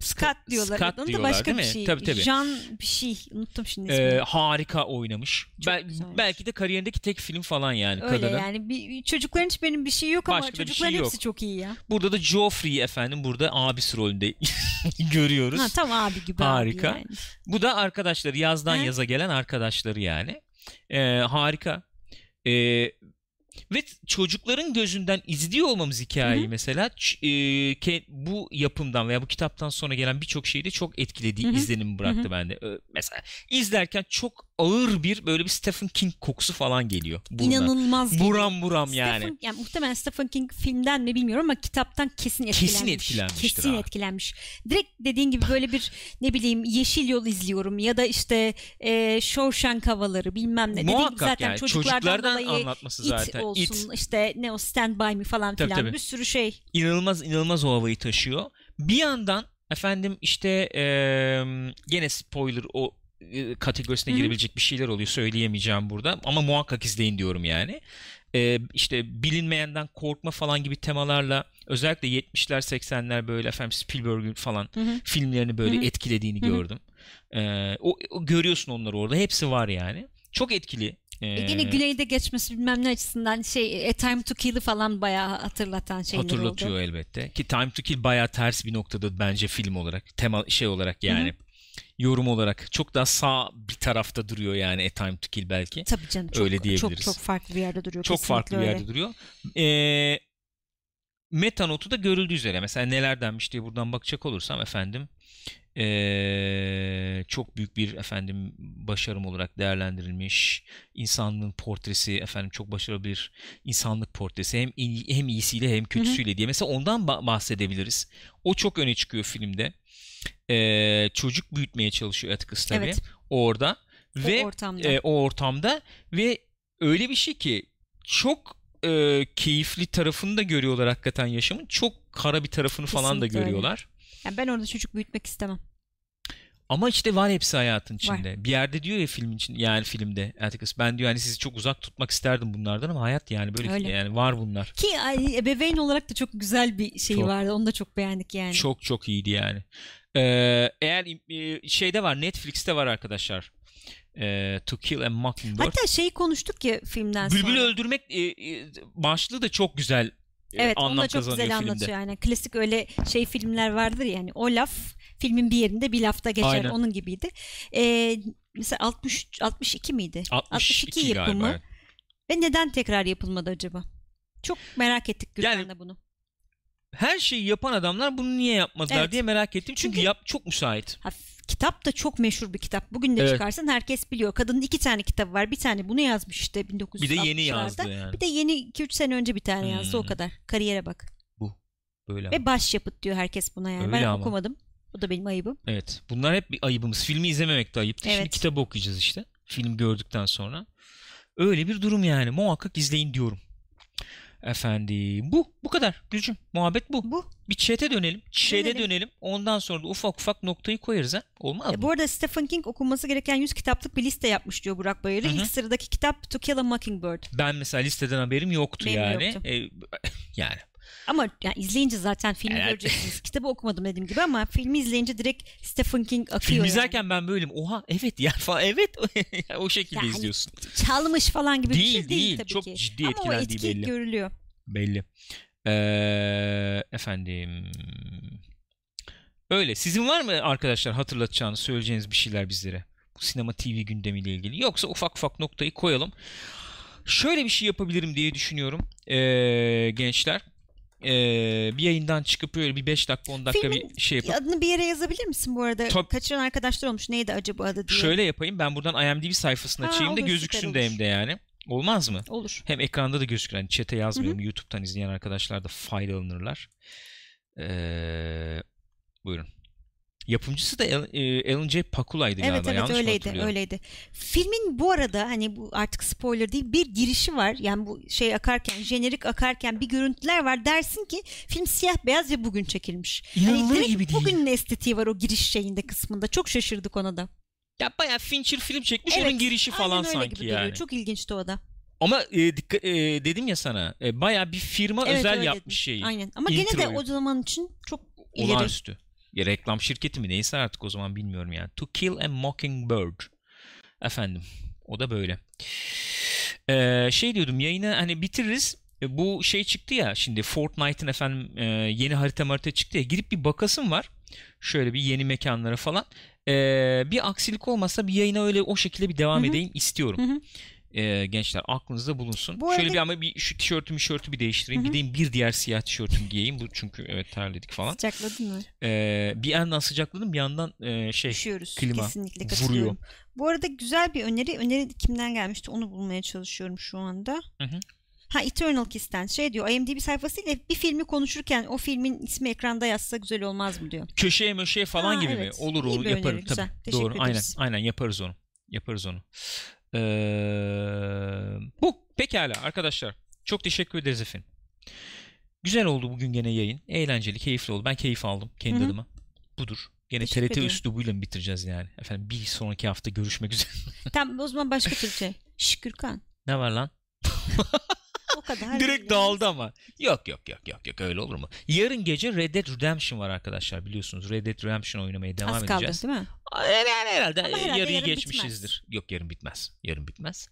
Scott diyorlar. Scott da diyorlar, başka değil bir mi? şey. Tabii, tabii. Jean bir şey. Unuttum şimdi Ee, ismini. harika oynamış. Çok Bel- güzelmiş. belki de kariyerindeki tek film falan yani Öyle kadının. yani. Bir, çocukların hiç benim bir şey yok ama Başka da bir çocukların şey yok. hepsi çok iyi ya. Burada da Joffrey efendim burada abisi rolünde görüyoruz. Ha, tam abi gibi Harika. abi yani. Bu da arkadaşları yazdan Hı. yaza gelen arkadaşları yani. Ee, harika. Ee, ve çocukların gözünden izliyor olmamız hikayeyi Hı hı. mesela e, bu yapımdan veya bu kitaptan sonra gelen birçok şeyde çok etkilediği Hı hı. izlenimi bıraktı Hı hı. bende. Mesela izlerken çok ağır bir böyle bir Stephen King kokusu falan geliyor. Buruna. İnanılmaz geliyor. Buram buram yani. Stephen, yani muhtemelen Stephen King filmden mi bilmiyorum ama kitaptan kesin etkilenmiş. Kesin etkilenmiştir Kesin abi. etkilenmiş. Direkt dediğin gibi böyle bir ne bileyim Yeşil Yol izliyorum ya da işte e, Shawshank havaları bilmem ne. Gibi Muhakkak zaten yani çocuklardan, çocuklardan anlatması It zaten. olsun It. işte ne o Stand By Me falan Tabii, filan tabii. bir sürü şey. inanılmaz inanılmaz o havayı taşıyor. Bir yandan efendim işte eee gene spoiler o e, kategorisine Hı hı. girebilecek bir şeyler oluyor söyleyemeyeceğim burada ama muhakkak izleyin diyorum yani. Eee işte bilinmeyenden korkma falan gibi temalarla özellikle 70'ler 80'ler böyle efendim Spielberg'ün falan Hı hı. filmlerini böyle Hı hı. etkilediğini Hı hı. gördüm. Eee, o, o görüyorsun onları orada hepsi var yani. Çok etkili. E, Eee, Yine güneyde geçmesi bilmem ne açısından şey A Time to Kill'ı falan bayağı hatırlatan şeyler hatırlatıyor oldu. elbette. Ki Time to Kill bayağı ters bir noktada bence film olarak, tema şey olarak yani. Yorum olarak çok daha sağ bir tarafta duruyor yani A Time to Kill belki. Tabii canım çok, Öyle çok diyebiliriz. çok farklı bir yerde duruyor. Çok farklı bir öyle. yerde duruyor. Ee, meta notu da görüldüğü üzere mesela neler denmiş diye buradan bakacak olursam efendim ee, çok büyük bir efendim başarım olarak değerlendirilmiş insanlığın portresi efendim çok başarılı bir insanlık portresi hem iyi, hem iyisiyle hem kötüsüyle diye mesela ondan ba- bahsedebiliriz. O çok öne çıkıyor filmde. Ee, çocuk büyütmeye çalışıyor Atticus tabii Evet. orada O ve ortamda. e, o ortamda ve öyle bir şey ki çok e, keyifli tarafını da görüyorlar hakikaten yaşamın. Çok kara bir tarafını falan da Kesinlikle öyle. görüyorlar. Yani ben orada çocuk büyütmek istemem. Ama işte var hepsi hayatın içinde. Bir yerde diyor ya filmin için yani filmde Atticus ben diyor hani sizi çok uzak tutmak isterdim bunlardan ama hayat yani böyle Öyle. yani var bunlar. Ki ay, ebeveyn olarak da çok güzel bir şey Çok. vardı. Onu da çok beğendik yani. Çok çok iyiydi yani. Ee, eğer e, şeyde var Netflix'te var arkadaşlar. Ee, To Kill a Mockingbird. Hatta şeyi konuştuk ya filmden Bülbül sonra. öldürmek e, e, başlığı da çok güzel Evet onu anlam da çok güzel filmde. anlatıyor yani. Klasik öyle şey filmler vardır ya, yani. O laf filmin bir yerinde bir lafta geçer. Aynen. Onun gibiydi. Ee, mesela 60 62 miydi? 62 yapımı. galiba. Ve neden tekrar yapılmadı acaba? Çok merak ettik Gürkan'la Yani- bunu. Her şeyi yapan adamlar bunu niye yapmadılar Evet. diye merak ettim. Çünkü, Çünkü- yap çok müsait. Ha, kitap da çok meşhur bir kitap. Bugün de Evet. çıkarsan herkes biliyor. Kadının iki tane kitabı var. Bir tane bunu yazmış işte 1960'larda. Bir de yeni yazdı yani. Bir de yeni 2-3 sene önce bir tane yazdı o Hmm. kadar. Kariyere bak. Böyle ama. Ve başyapıt diyor herkes buna yani. Öyle ben ama. okumadım. Bu da benim ayıbım. Evet. Bunlar hep bir ayıbımız. Filmi izlememek de ayıptı. Şimdi Evet. kitabı okuyacağız işte. Film gördükten sonra. Öyle bir durum yani. Muhakkak izleyin diyorum. Efendim bu. Bu kadar. Gülcüm. Muhabbet bu. Bu. Bir chat'e dönelim. Chat'e Dönelim. dönelim. Ondan sonra da ufak ufak noktayı koyarız ha. Olmaz E, mı? bu arada Stephen King okunması gereken 100 kitaplık bir liste yapmış diyor Burak hı. İlk sıradaki kitap To Kill a Mockingbird. Ben mesela listeden haberim yoktu Benim yani. yoktu. E, yani. Ama yani izleyince zaten filmi Evet. göreceksiniz. Kitabı okumadım dediğim gibi ama filmi izleyince direkt Stephen King akıyor Film yani. izlerken ben böyleyim. Oha evet ya falan. Evet. o şekilde Yani izliyorsun. Çalmış falan gibi bir Değil, şey değil, değil. tabii Çok ki. ciddi ama etkilendiği etki belli. görülüyor. Belli. Ee, efendim. Öyle. Sizin var mı arkadaşlar hatırlatacağınız, söyleyeceğiniz bir şeyler bizlere? Bu sinema TV gündemiyle ilgili. Yoksa ufak ufak noktayı koyalım. Şöyle bir şey yapabilirim diye düşünüyorum ee, gençler. Ee, bir yayından çıkıp böyle bir 5 dakika 10 dakika Filmin bir şey yapıp Adını bir yere yazabilir misin bu arada? Tabii. Kaçıran arkadaşlar olmuş. Neydi acaba adı diye. şöyle yapayım. Ben buradan IMDb sayfasını Ha, açayım da gözüksün de hem de yani. Olmaz mı? Olur. Hem ekranda da gözükür. Hani chat'e yazmıyorum. YouTube'dan izleyen arkadaşlar da faydalanırlar. Ee, buyurun. Yapımcısı da e, Alan J. Pakula'ydı Evet galiba. evet mı öyleydi öyleydi. Filmin bu arada hani bu artık spoiler değil bir girişi var. Yani bu şey akarken jenerik akarken bir görüntüler var. Dersin ki film siyah beyaz ve bugün çekilmiş. İnanılır direkt gibi değil. Bugünün estetiği var o giriş şeyinde kısmında. Çok şaşırdık ona da. Ya bayağı Fincher film çekmiş Evet, onun girişi falan sanki gibi yani. Çok ilginçti o da. Ama e, dikkat, e, dedim ya sana e, bayağı bir firma Evet, özel yapmış dedim. şeyi. Aynen. Ama gene de o zaman için çok ileri. Olağanüstü. Ya reklam şirketi mi neyse artık o zaman bilmiyorum yani. To Kill a Mockingbird. Efendim. O da böyle. Ee, şey diyordum yayını hani bitiririz. E, Bu şey çıktı ya şimdi Fortnite'ın efendim e, yeni harita harita çıktı ya. Girip bir bakasım var. Şöyle bir yeni mekanlara falan. Ee, bir aksilik olmasa bir yayına öyle o şekilde bir devam Hı hı. edeyim istiyorum. Hı Ee, gençler aklınızda bulunsun. Bu Şöyle arada- bir ama bir şu tişörtümü tişörtü bir değiştireyim. Hı hı. Gideyim bir diğer siyah tişörtümü giyeyim. Bu çünkü evet terledik falan. Sıcakladın mı? Ee, bir yandan sıcakladım bir yandan e, şey Üşüyoruz. klima Kesinlikle vuruyor. Bu arada güzel bir öneri. Öneri kimden gelmişti onu bulmaya çalışıyorum şu anda. Hı hı. Ha Eternal Kiss'ten şey diyor IMDb sayfasıyla bir filmi konuşurken o filmin ismi ekranda yazsa güzel olmaz mı diyor. köşeye möşeye falan Ha, gibi evet. mi? Olur olur yaparım öneri, tabii. güzel. Doğru aynen aynen yaparız onu. Yaparız onu. Ee, bu pekala arkadaşlar. Çok teşekkür ederiz efendim. Güzel oldu bugün gene yayın. Eğlenceli, keyifli oldu. Ben keyif aldım kendi Hı hı. adıma. Budur. Gene Teşekkür TRT ediyorum. üslubuyla mı bitireceğiz yani? Efendim bir sonraki hafta görüşmek üzere. Tamam o zaman başka Türkçe. Şükürkan. ne var lan? Kadar. Direkt dağıldı ama. Yok yok yok yok yok öyle olur mu? Yarın gece Red Dead Redemption var arkadaşlar biliyorsunuz. Red Dead Redemption oynamaya devam Az kaldı edeceğiz. değil mi? Yani herhalde, Ama herhalde yarıyı yarın geçmişizdir. Yok yarın bitmez. Yarın bitmez.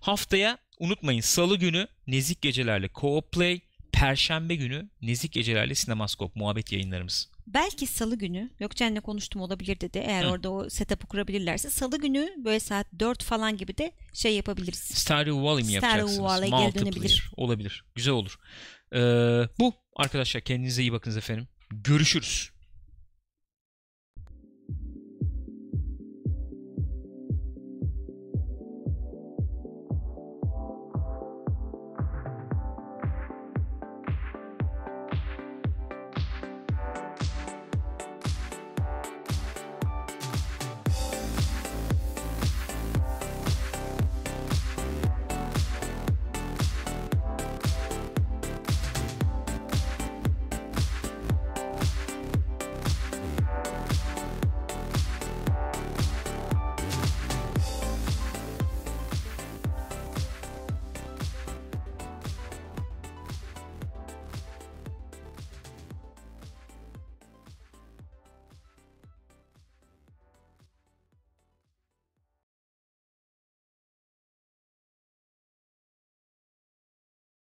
Haftaya unutmayın salı günü Nezik Gecelerle Co-op Play, Perşembe günü Nezik Gecelerle Sinemaskop muhabbet yayınlarımız. Belki salı günü Gökçen'le konuştum olabilir dedi. Eğer Hı. orada o setup'ı kurabilirlerse salı günü böyle saat 4 falan gibi de şey yapabiliriz. Stardew Valley mi yapacaksınız? Valley geri dönebilir. Olabilir. Güzel olur. Ee, bu arkadaşlar kendinize iyi bakınız efendim. Görüşürüz.